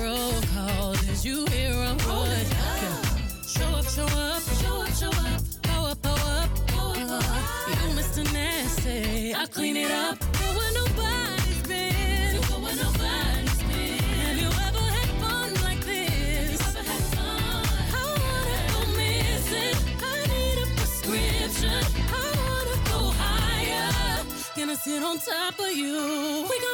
roll call. Did you hear a word? Show up, show up, show up, show up. Go up, go up. You Mr. Nasty, I clean it up. Where nobody's been. Where nobody's been. Have you ever had fun like this? I wanna go missing. I need a prescription. I wanna go higher. Gonna sit on top of you. We gon'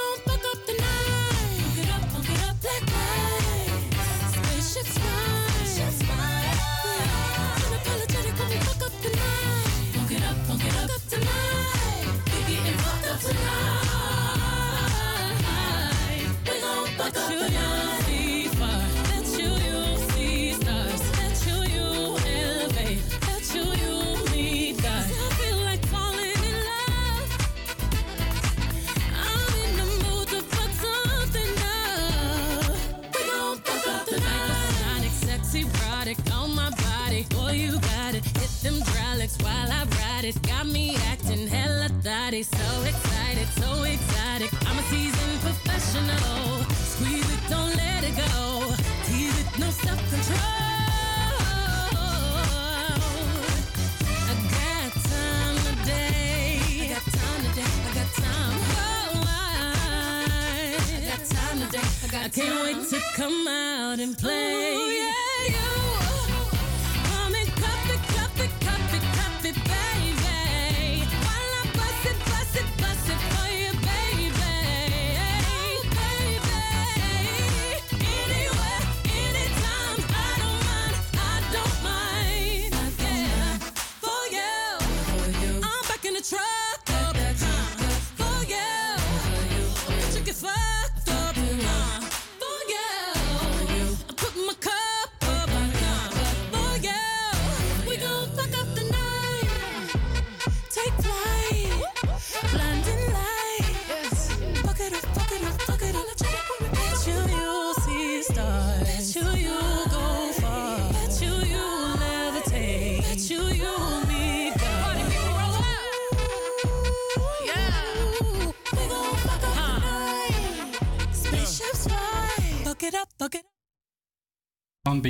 thotty. So excited, so exotic. I'm a seasoned professional. Squeeze it, don't let it go. Tease it, no self control. I got time today. I got time today. I got time. Oh, I, I got time today. I got I can't wait to come out and play. Oh, yeah,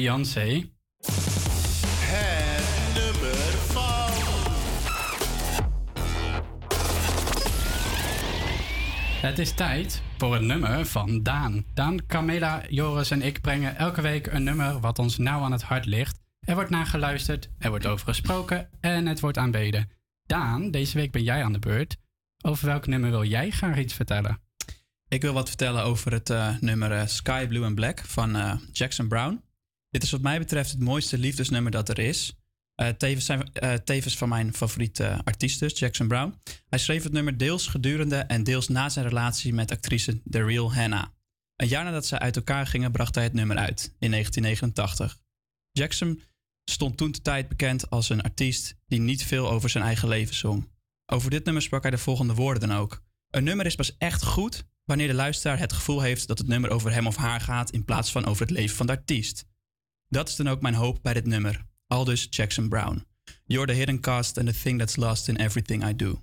Beyoncé. Het nummer van. Het is tijd voor een nummer van Daan. Daan, Camilla, Joris en ik brengen elke week een nummer wat ons nauw aan het hart ligt. Er wordt naar geluisterd, er wordt over gesproken en het wordt aanbeden. Daan, deze week ben jij aan de beurt. Over welk nummer wil jij graag iets vertellen? Ik wil wat vertellen over het eh, nummer eh, Sky Blue and Black van eh, Jackson Brown. Dit is wat mij betreft het mooiste liefdesnummer dat er is. Eh, tevens, zijn, eh, tevens van mijn favoriete artiest dus, Jackson Brown. Hij schreef het nummer deels gedurende en deels na zijn relatie met actrice The Real Hannah. Een jaar nadat zij uit elkaar gingen, bracht hij het nummer uit, in 1989. Jackson stond toen de tijd bekend als een artiest die niet veel over zijn eigen leven zong. Over dit nummer sprak hij de volgende woorden dan ook. Een nummer is pas echt goed wanneer de luisteraar het gevoel heeft dat het nummer over hem of haar gaat in plaats van over het leven van de artiest. Dat is dan ook mijn hoop bij dit nummer. Aldus Jackson Brown. You're the hidden cost and the thing that's lost in everything I do.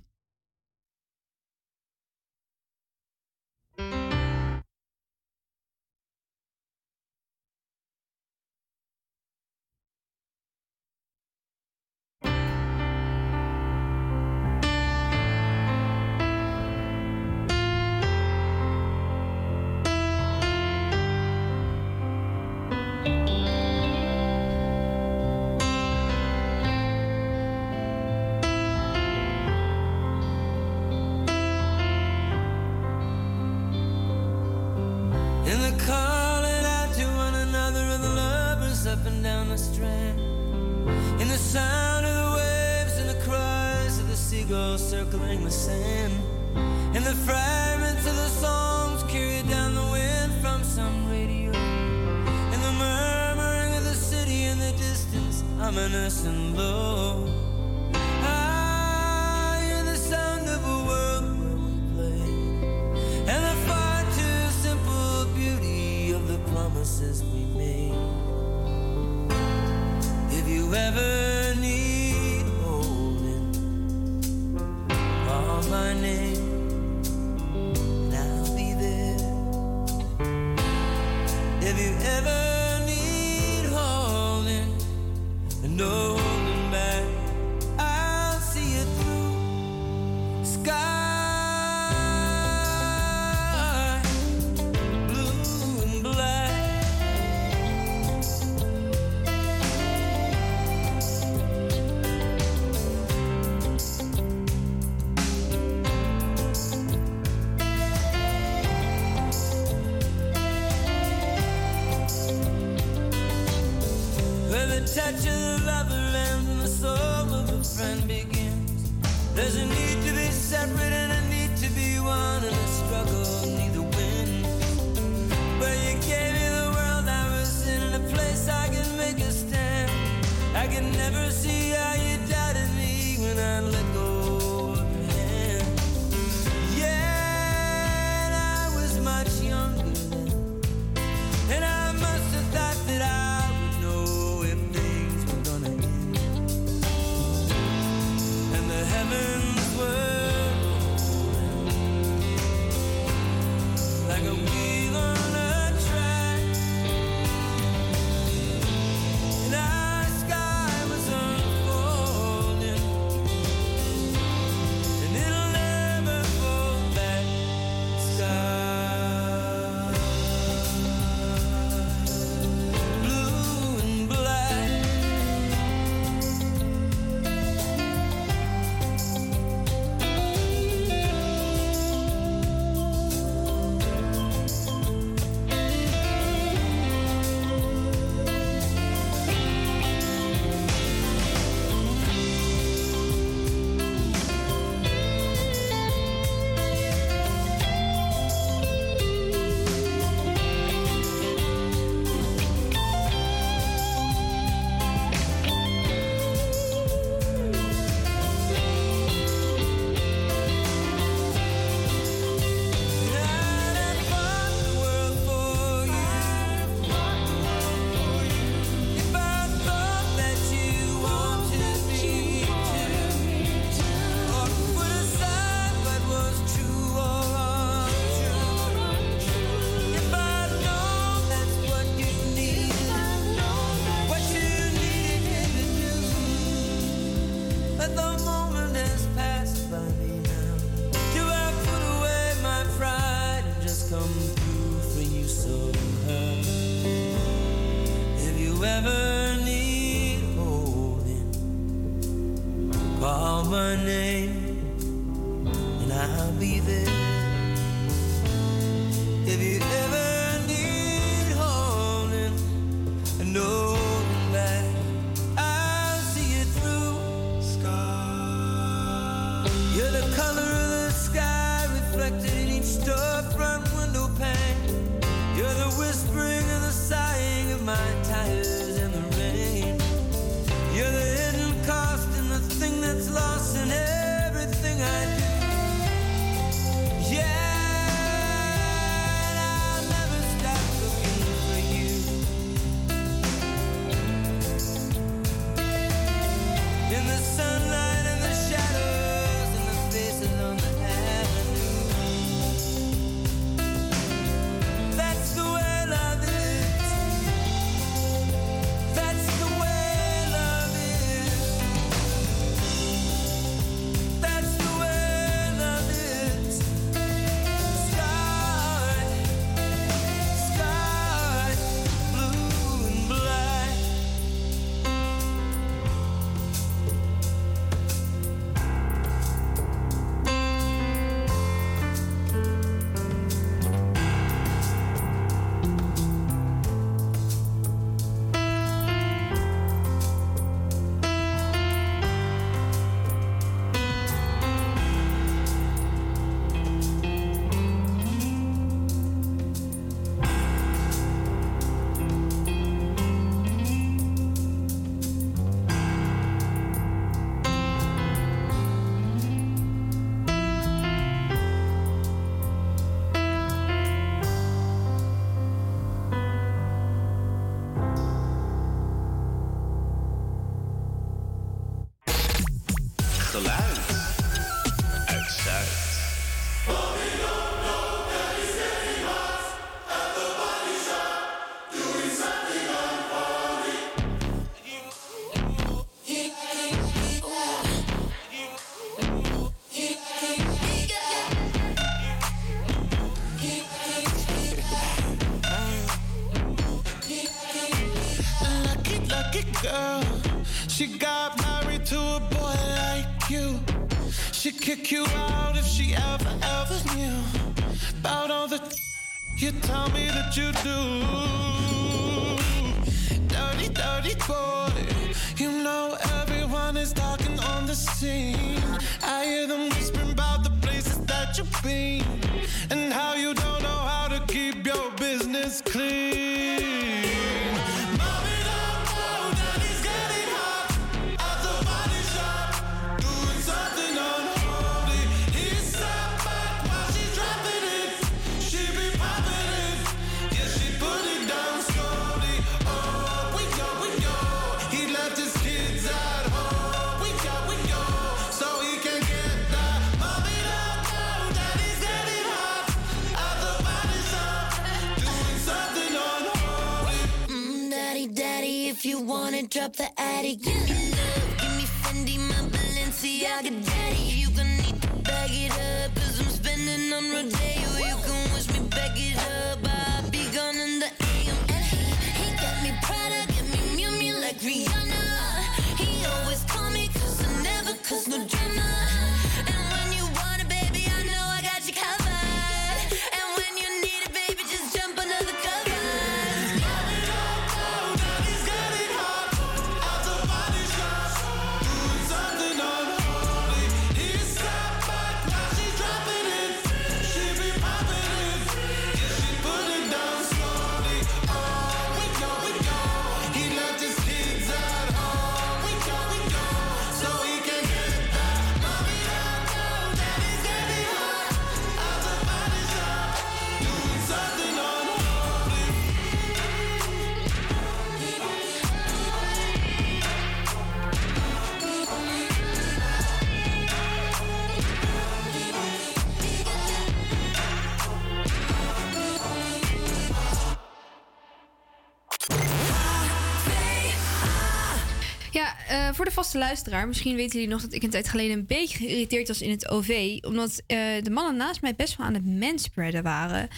Vaste luisteraar, misschien weten jullie nog dat ik een tijd geleden een beetje geïrriteerd was in het OV. Omdat eh, de mannen naast mij best wel aan het manspreaden waren.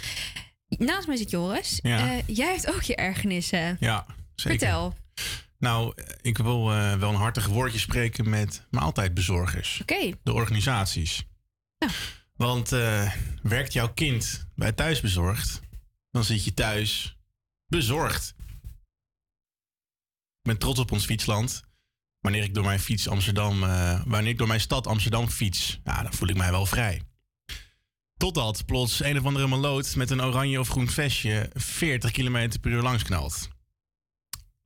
Naast mij zit Joris. Ja. Eh, jij hebt ook je ergernissen. Ja, zeker. Vertel. Nou, ik wil eh, wel een hartig woordje spreken met maaltijdbezorgers. Oké. De organisaties. Want eh, werkt jouw kind bij thuisbezorgd, dan zit je thuis bezorgd. Ik ben trots op ons fietsland. Wanneer ik door mijn fiets Amsterdam, eh, wanneer ik door mijn stad Amsterdam fiets, ja, dan voel ik mij wel vrij. Totdat plots een of andere maloot met een oranje of groen vestje 40 km per uur langsknalt.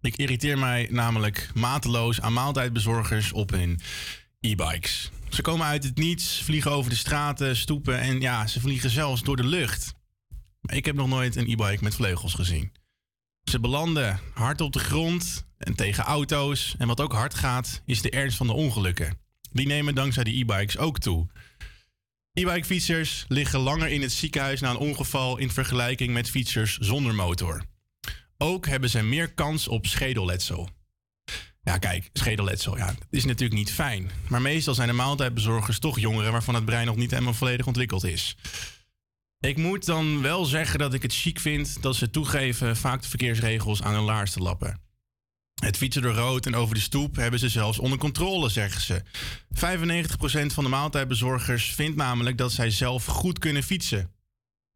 Ik irriteer mij namelijk mateloos aan maaltijdbezorgers op hun e-bikes. Ze komen uit het niets, vliegen over de straten, stoepen en ja, ze vliegen zelfs door de lucht. Ik heb nog nooit een e-bike met vleugels gezien. Ze belanden hard op de grond en tegen auto's. En wat ook hard gaat, is de ernst van de ongelukken. Die nemen dankzij de e-bikes ook toe. E-bike fietsers liggen langer in het ziekenhuis na een ongeval in vergelijking met fietsers zonder motor. Ook hebben ze meer kans op schedelletsel. Ja, kijk, schedelletsel, ja, is natuurlijk niet fijn. Maar meestal zijn de maaltijdbezorgers toch jongeren waarvan het brein nog niet helemaal volledig ontwikkeld is. Ik moet dan wel zeggen dat ik het chic vind dat ze toegeven vaak de verkeersregels aan hun laars te lappen. Het fietsen door rood en over de stoep hebben ze zelfs onder controle, zeggen ze. 95% van de maaltijdbezorgers vindt namelijk dat zij zelf goed kunnen fietsen.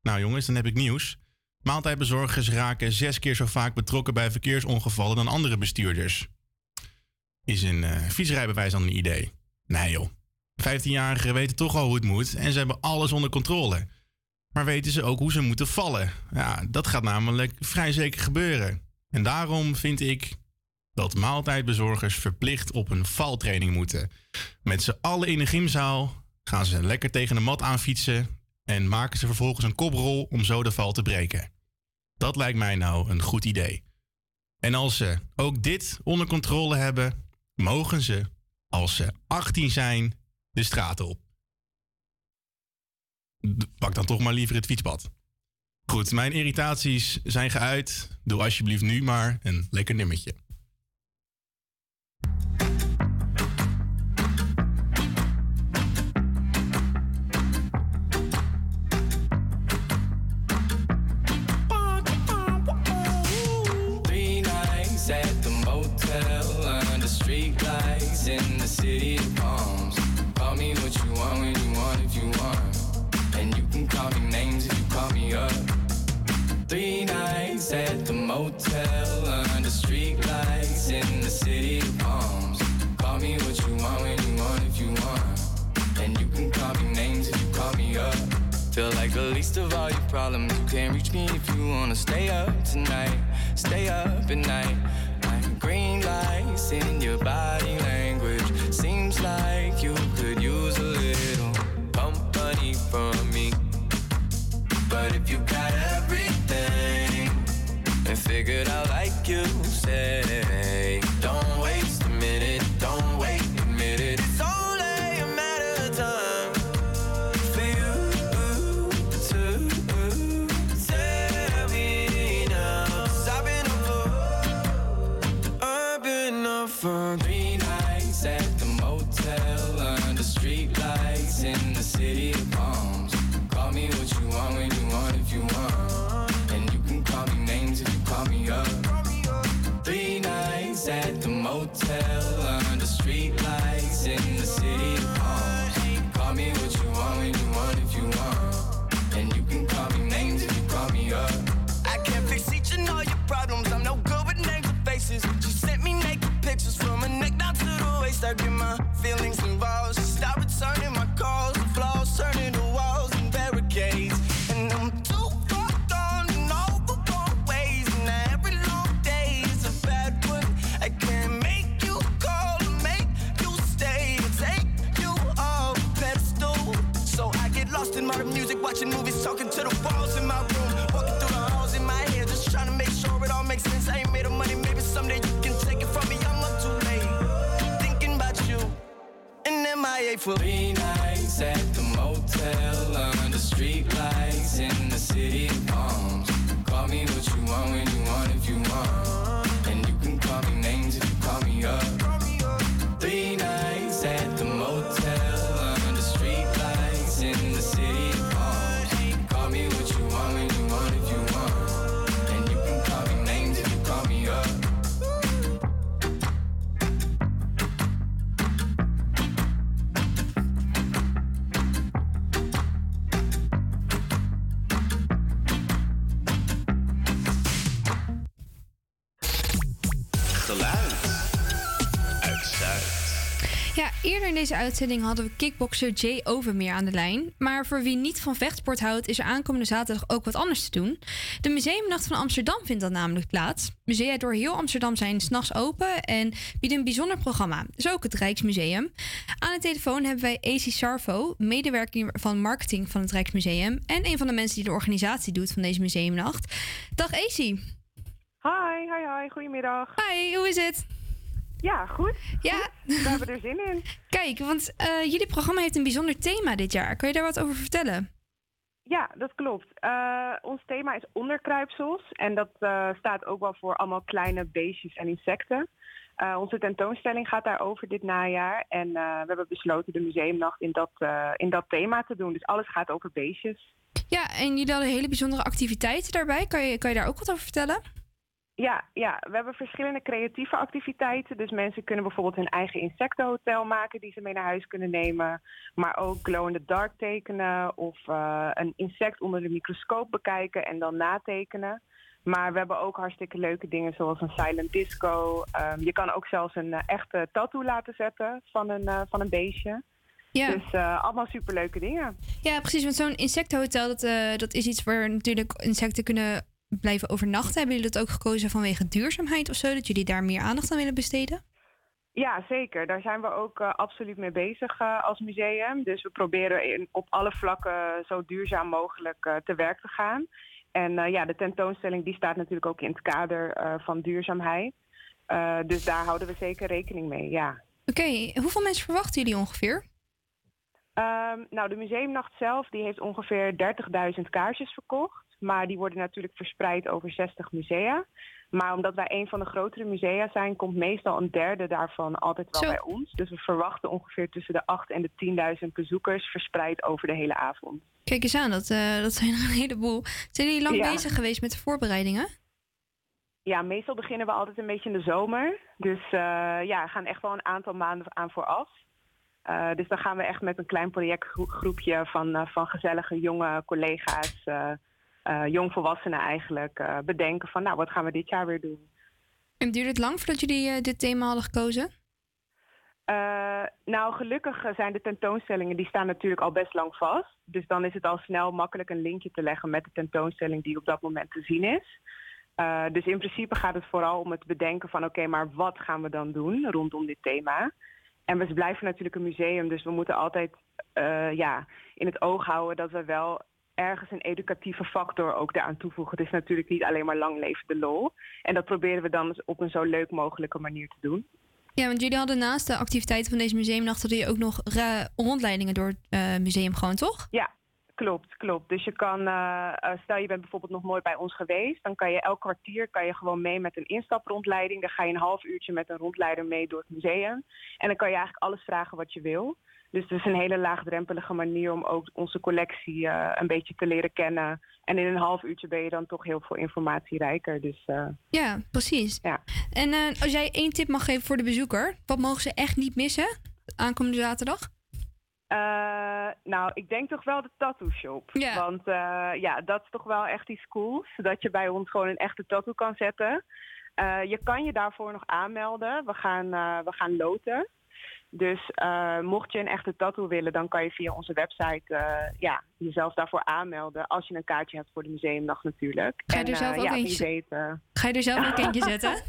Nou jongens, dan heb ik nieuws. Maaltijdbezorgers raken zes keer zo vaak betrokken bij verkeersongevallen dan andere bestuurders. Is een eh, fietsrijbewijs dan een idee? Nee joh. 15-jarigen weten toch al hoe het moet en ze hebben alles onder controle. Maar weten ze ook hoe ze moeten vallen? Ja, dat gaat namelijk vrij zeker gebeuren. En daarom vind ik dat maaltijdbezorgers verplicht op een valtraining moeten. Met z'n allen in een gymzaal gaan ze lekker tegen de mat aanfietsen en maken ze vervolgens een koprol om zo de val te breken. Dat lijkt mij nou een goed idee. En als ze ook dit onder controle hebben, mogen ze, als ze 18 zijn, de straat op. Pak dan toch maar liever het fietspad. Goed, mijn irritaties zijn geuit. Doe alsjeblieft nu maar een lekker nummertje. In the city like the least of all your problems. You can't reach me if you wanna stay up tonight. Stay up at night. Like green lights in your body language. Seems like you could use a little company from me. But if you got everything and figured out like you for three nights at the motel under streetlights in the city of palms. Call me what you want when you want if you want, and you can call me names if you call me up. Three nights at the motel the Grateful uitzending hadden we kickbokser Jay Overmeer aan de lijn. Maar voor wie niet van vechtsport houdt, is er aankomende zaterdag ook wat anders te doen. De Museumnacht van Amsterdam vindt dan namelijk plaats. Musea door heel Amsterdam zijn s'nachts open en bieden een bijzonder programma. Dus ook het Rijksmuseum. Aan de telefoon hebben wij AC Sarvo, medewerker van marketing van het Rijksmuseum. En een van de mensen die de organisatie doet van deze Museumnacht. Dag AC. Hi, hi, hi. Goedemiddag. Hi, hoe is het? Ja, goed. Ja. We hebben er zin in. Kijk, want eh, jullie programma heeft een bijzonder thema dit jaar. Kan je daar wat over vertellen? Ja, dat klopt. Eh, ons thema is onderkruipsels. En dat eh, staat ook wel voor allemaal kleine beestjes en insecten. Onze tentoonstelling gaat daarover dit najaar. En we hebben besloten de museumnacht in dat, in dat thema te doen. Dus alles gaat over beestjes. Ja, en jullie hadden hele bijzondere activiteiten daarbij. Kan je, kan je daar ook wat over vertellen? Ja, ja, we hebben verschillende creatieve activiteiten. Dus mensen kunnen bijvoorbeeld hun eigen insectenhotel maken die ze mee naar huis kunnen nemen. Maar ook glow in the dark tekenen of eh, een insect onder de microscoop bekijken en dan natekenen. Maar we hebben ook hartstikke leuke dingen zoals een silent disco. Ehm, je kan ook zelfs een eh, echte tattoo laten zetten van een, eh, van een beestje. Ja. Dus eh, allemaal superleuke dingen. Ja, precies. Want zo'n insectenhotel, dat, dat is iets waar natuurlijk insecten kunnen blijven overnachten. Hebben jullie dat ook gekozen vanwege duurzaamheid of zo? Dat jullie daar meer aandacht aan willen besteden? Ja, zeker. Daar zijn we ook eh, absoluut mee bezig eh, als museum. Dus we proberen in, op alle vlakken zo duurzaam mogelijk eh, te werk te gaan. En ja, de tentoonstelling die staat natuurlijk ook in het kader van duurzaamheid. Dus daar houden we zeker rekening mee, ja. Oké, hoeveel mensen verwachten jullie ongeveer? Ehm, nou, de museumnacht zelf die heeft ongeveer 30.000 kaartjes verkocht. Maar die worden natuurlijk verspreid over 60 musea. Maar omdat wij een van de grotere musea zijn, komt meestal een derde daarvan altijd wel Zo. bij ons. Dus we verwachten ongeveer tussen de 8 en de 10.000 bezoekers verspreid over de hele avond. Kijk eens aan, dat, eh, dat zijn er een heleboel. Zijn jullie lang Ja. bezig geweest met de voorbereidingen? Ja, meestal beginnen we altijd een beetje in de zomer. Dus eh, ja, gaan echt wel een aantal maanden aan vooraf. Eh, dus dan gaan we echt met een klein projectgroepje van, van gezellige jonge collega's, jongvolwassenen eigenlijk, eh, bedenken van nou, wat gaan we dit jaar weer doen? En duurde het lang voordat jullie eh, dit thema hadden gekozen? Eh, nou, gelukkig eh, zijn de tentoonstellingen, die staan natuurlijk al best lang vast. Dus dan is het al snel makkelijk een linkje te leggen met de tentoonstelling die op dat moment te zien is. Eh, dus in principe gaat het vooral om het bedenken van oké, maar wat gaan we dan doen rondom dit thema? En we blijven natuurlijk een museum, dus we moeten altijd eh, ja, in het oog houden dat we wel ergens een educatieve factor ook daaraan toevoegen. Het is natuurlijk niet alleen maar lang leven de lol. En dat proberen we dan op een zo leuk mogelijke manier te doen. Ja, want jullie hadden naast de activiteiten van deze museumnacht... hadden jullie ook nog rondleidingen door het eh, museum gewoon, toch? Ja, klopt, klopt. Dus je kan, eh, eh, stel je bent bijvoorbeeld nog nooit bij ons geweest, dan kan je elk kwartier kan je gewoon mee met een instaprondleiding. Dan ga je een half uurtje met een rondleider mee door het museum. En dan kan je eigenlijk alles vragen wat je wil. Dus het is een hele laagdrempelige manier om ook onze collectie eh, een beetje te leren kennen. En in een half uurtje ben je dan toch heel veel informatie rijker. Dus eh, Ja, precies. Ja. En eh, als jij één tip mag geven voor de bezoeker... wat mogen ze echt niet missen aankomende zaterdag? Nou, ik denk toch wel de tattoo shop. Want ja, dat is toch wel echt iets cools. Dat je bij ons gewoon een echte tattoo kan zetten. Je kan je daarvoor nog aanmelden. We gaan, we gaan loten. Dus eh, mocht je een echte tattoo willen, dan kan je via onze website eh, ja, jezelf daarvoor aanmelden. Als je een kaartje hebt voor de museumdag natuurlijk. Ga je er En, zelf eh, ook ja, eentje- weet, eh, Ga je er zelf ook eentje zetten?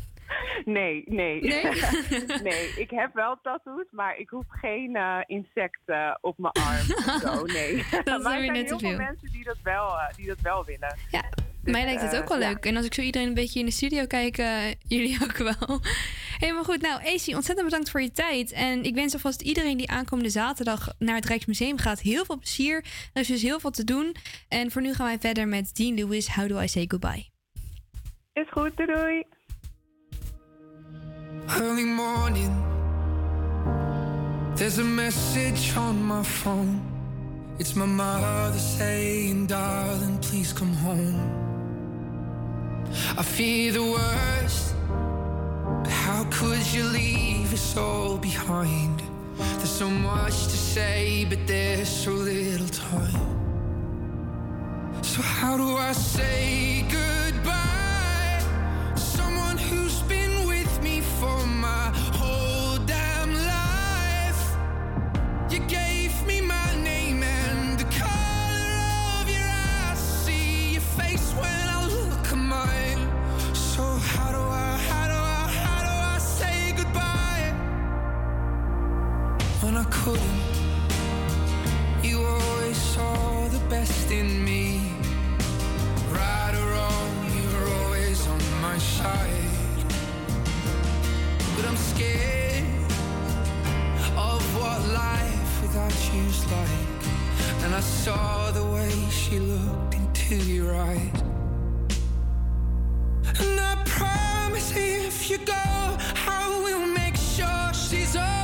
Nee, nee. Nee? nee, ik heb wel tattoos, maar ik hoef geen insect eh, op mijn arm of zo. Nee. Dat maar er zijn heel veel mensen die dat wel, die dat wel willen. Ja, Mij lijkt het eh, ook wel leuk. En als ik zo iedereen een beetje in de studio kijk, eh, jullie ook wel. Helemaal goed. Nou, AC, ontzettend bedankt voor je tijd. En ik wens alvast iedereen die aankomende zaterdag naar het Rijksmuseum gaat heel veel plezier. Er is dus heel veel te doen. En voor nu gaan wij verder met Dean Lewis, How Do I Say Goodbye. Is goed, doei doei. Early morning, there's a message on my phone. It's my mother saying, Darling, please come home. I fear the worst, but how could you leave us all behind? There's so much to say, but there's so little time. So, how do I say goodbye? Someone who's been with me for couldn't? You always saw the best in me. Right or wrong, you were always on my side. But I'm scared of what life without you's like. And I saw the way she looked into your eyes. And I promise if you go, I will make sure she's.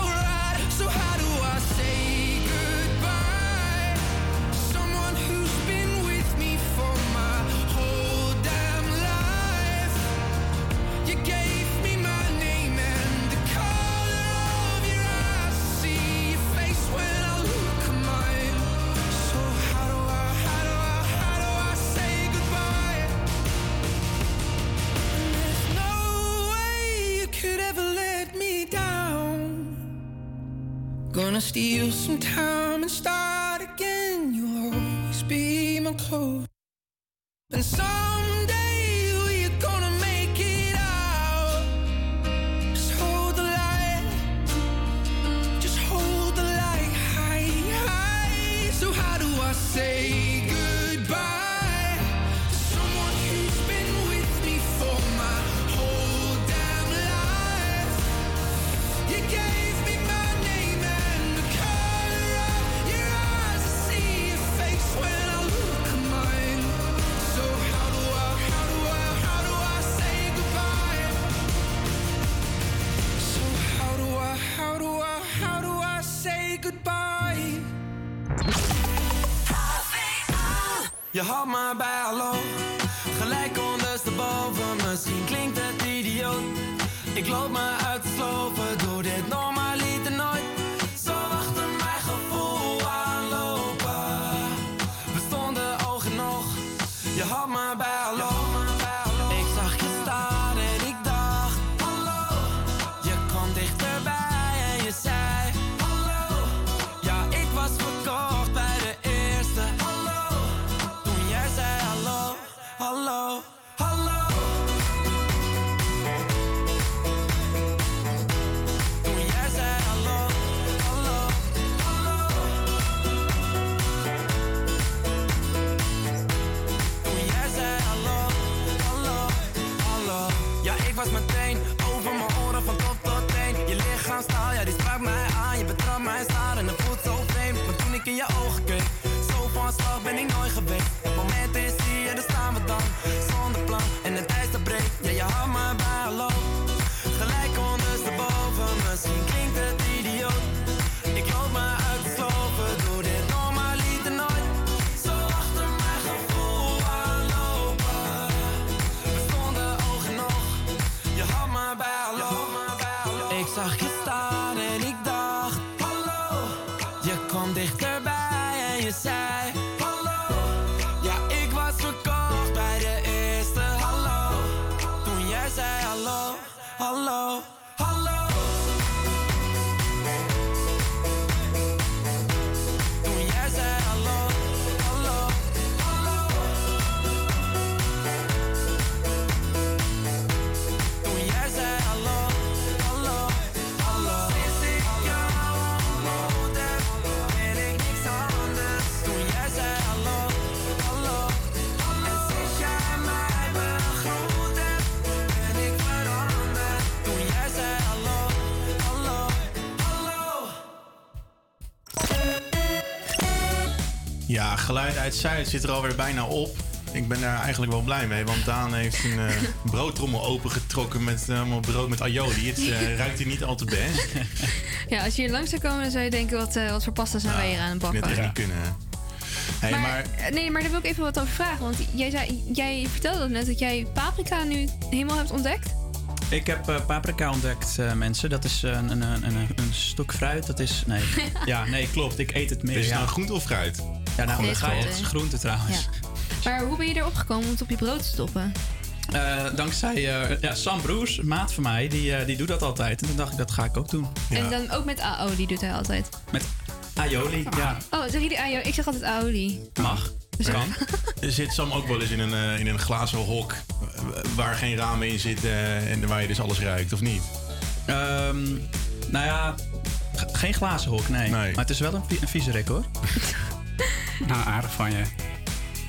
Steal some time geluid uit Zuid zit er alweer bijna op. Ik ben daar eigenlijk wel blij mee, want Daan heeft een eh, broodtrommel opengetrokken met eh, allemaal brood met aioli. Het eh, ruikt hier niet al te best. Ja, als je hier langs zou komen, dan zou je denken: wat, wat voor pasta zijn wij hier aan het bakken? echt niet kunnen. Hey, maar, maar, nee, maar daar wil ik even wat over vragen. Want jij, zei, jij vertelde net dat jij paprika nu helemaal hebt ontdekt. Ik heb paprika ontdekt, mensen. Dat is een, een, een, een, een stuk fruit. Dat is. Nee. ja, nee, klopt. Ik eet het meer. Is het ja. nou groente of fruit? Ja, nou, dat ga je. groente. Het groente trouwens. Maar hoe ben je erop gekomen om het op je brood te stoppen? Eh, dankzij eh, ja, Sam Broers, een maat van mij, die, eh, die doet dat altijd. En toen dacht ik, dat ga ik ook doen. En dan ook met AO, die doet hij altijd. Met aioli, ja. Oh, zeg je die AO? Ik zeg altijd AOLI. Mag. Kan. Zit Sam ook wel eens in een, in een glazen hok waar geen ramen in zitten en waar je dus alles ruikt, of niet? Ehm, nou ja, geen glazen hok, nee. Maar het is wel een, een viezerik hoor. nou, aardig van je.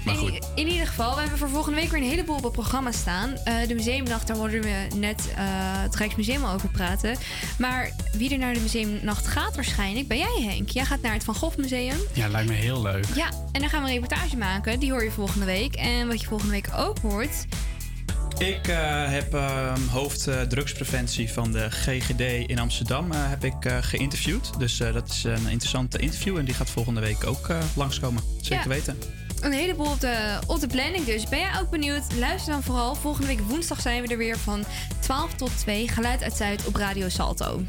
Maar In, goed. in ieder geval, we hebben voor volgende week weer een heleboel op het programma staan. Eh, de museumnacht, daar hoorden we net eh, het Rijksmuseum al over praten. Maar wie er naar de museumnacht gaat waarschijnlijk, ben jij Henk. Jij gaat naar het Van Gogh Museum. Ja, lijkt me heel leuk. Ja, en dan gaan we een reportage maken. Die hoor je volgende week. En wat je volgende week ook hoort... Ik eh, heb ehm, hoofd drugspreventie van de GGD in Amsterdam eh, heb ik, eh, geïnterviewd. Dus dat is een interessante interview en die gaat volgende week ook langskomen. Zeker Ja. weten. Een heleboel op de, op de planning dus. Ben jij ook benieuwd? Luister dan vooral. Volgende week woensdag zijn we er weer van 12 tot 2. Geluid uit Zuid op Radio Salto.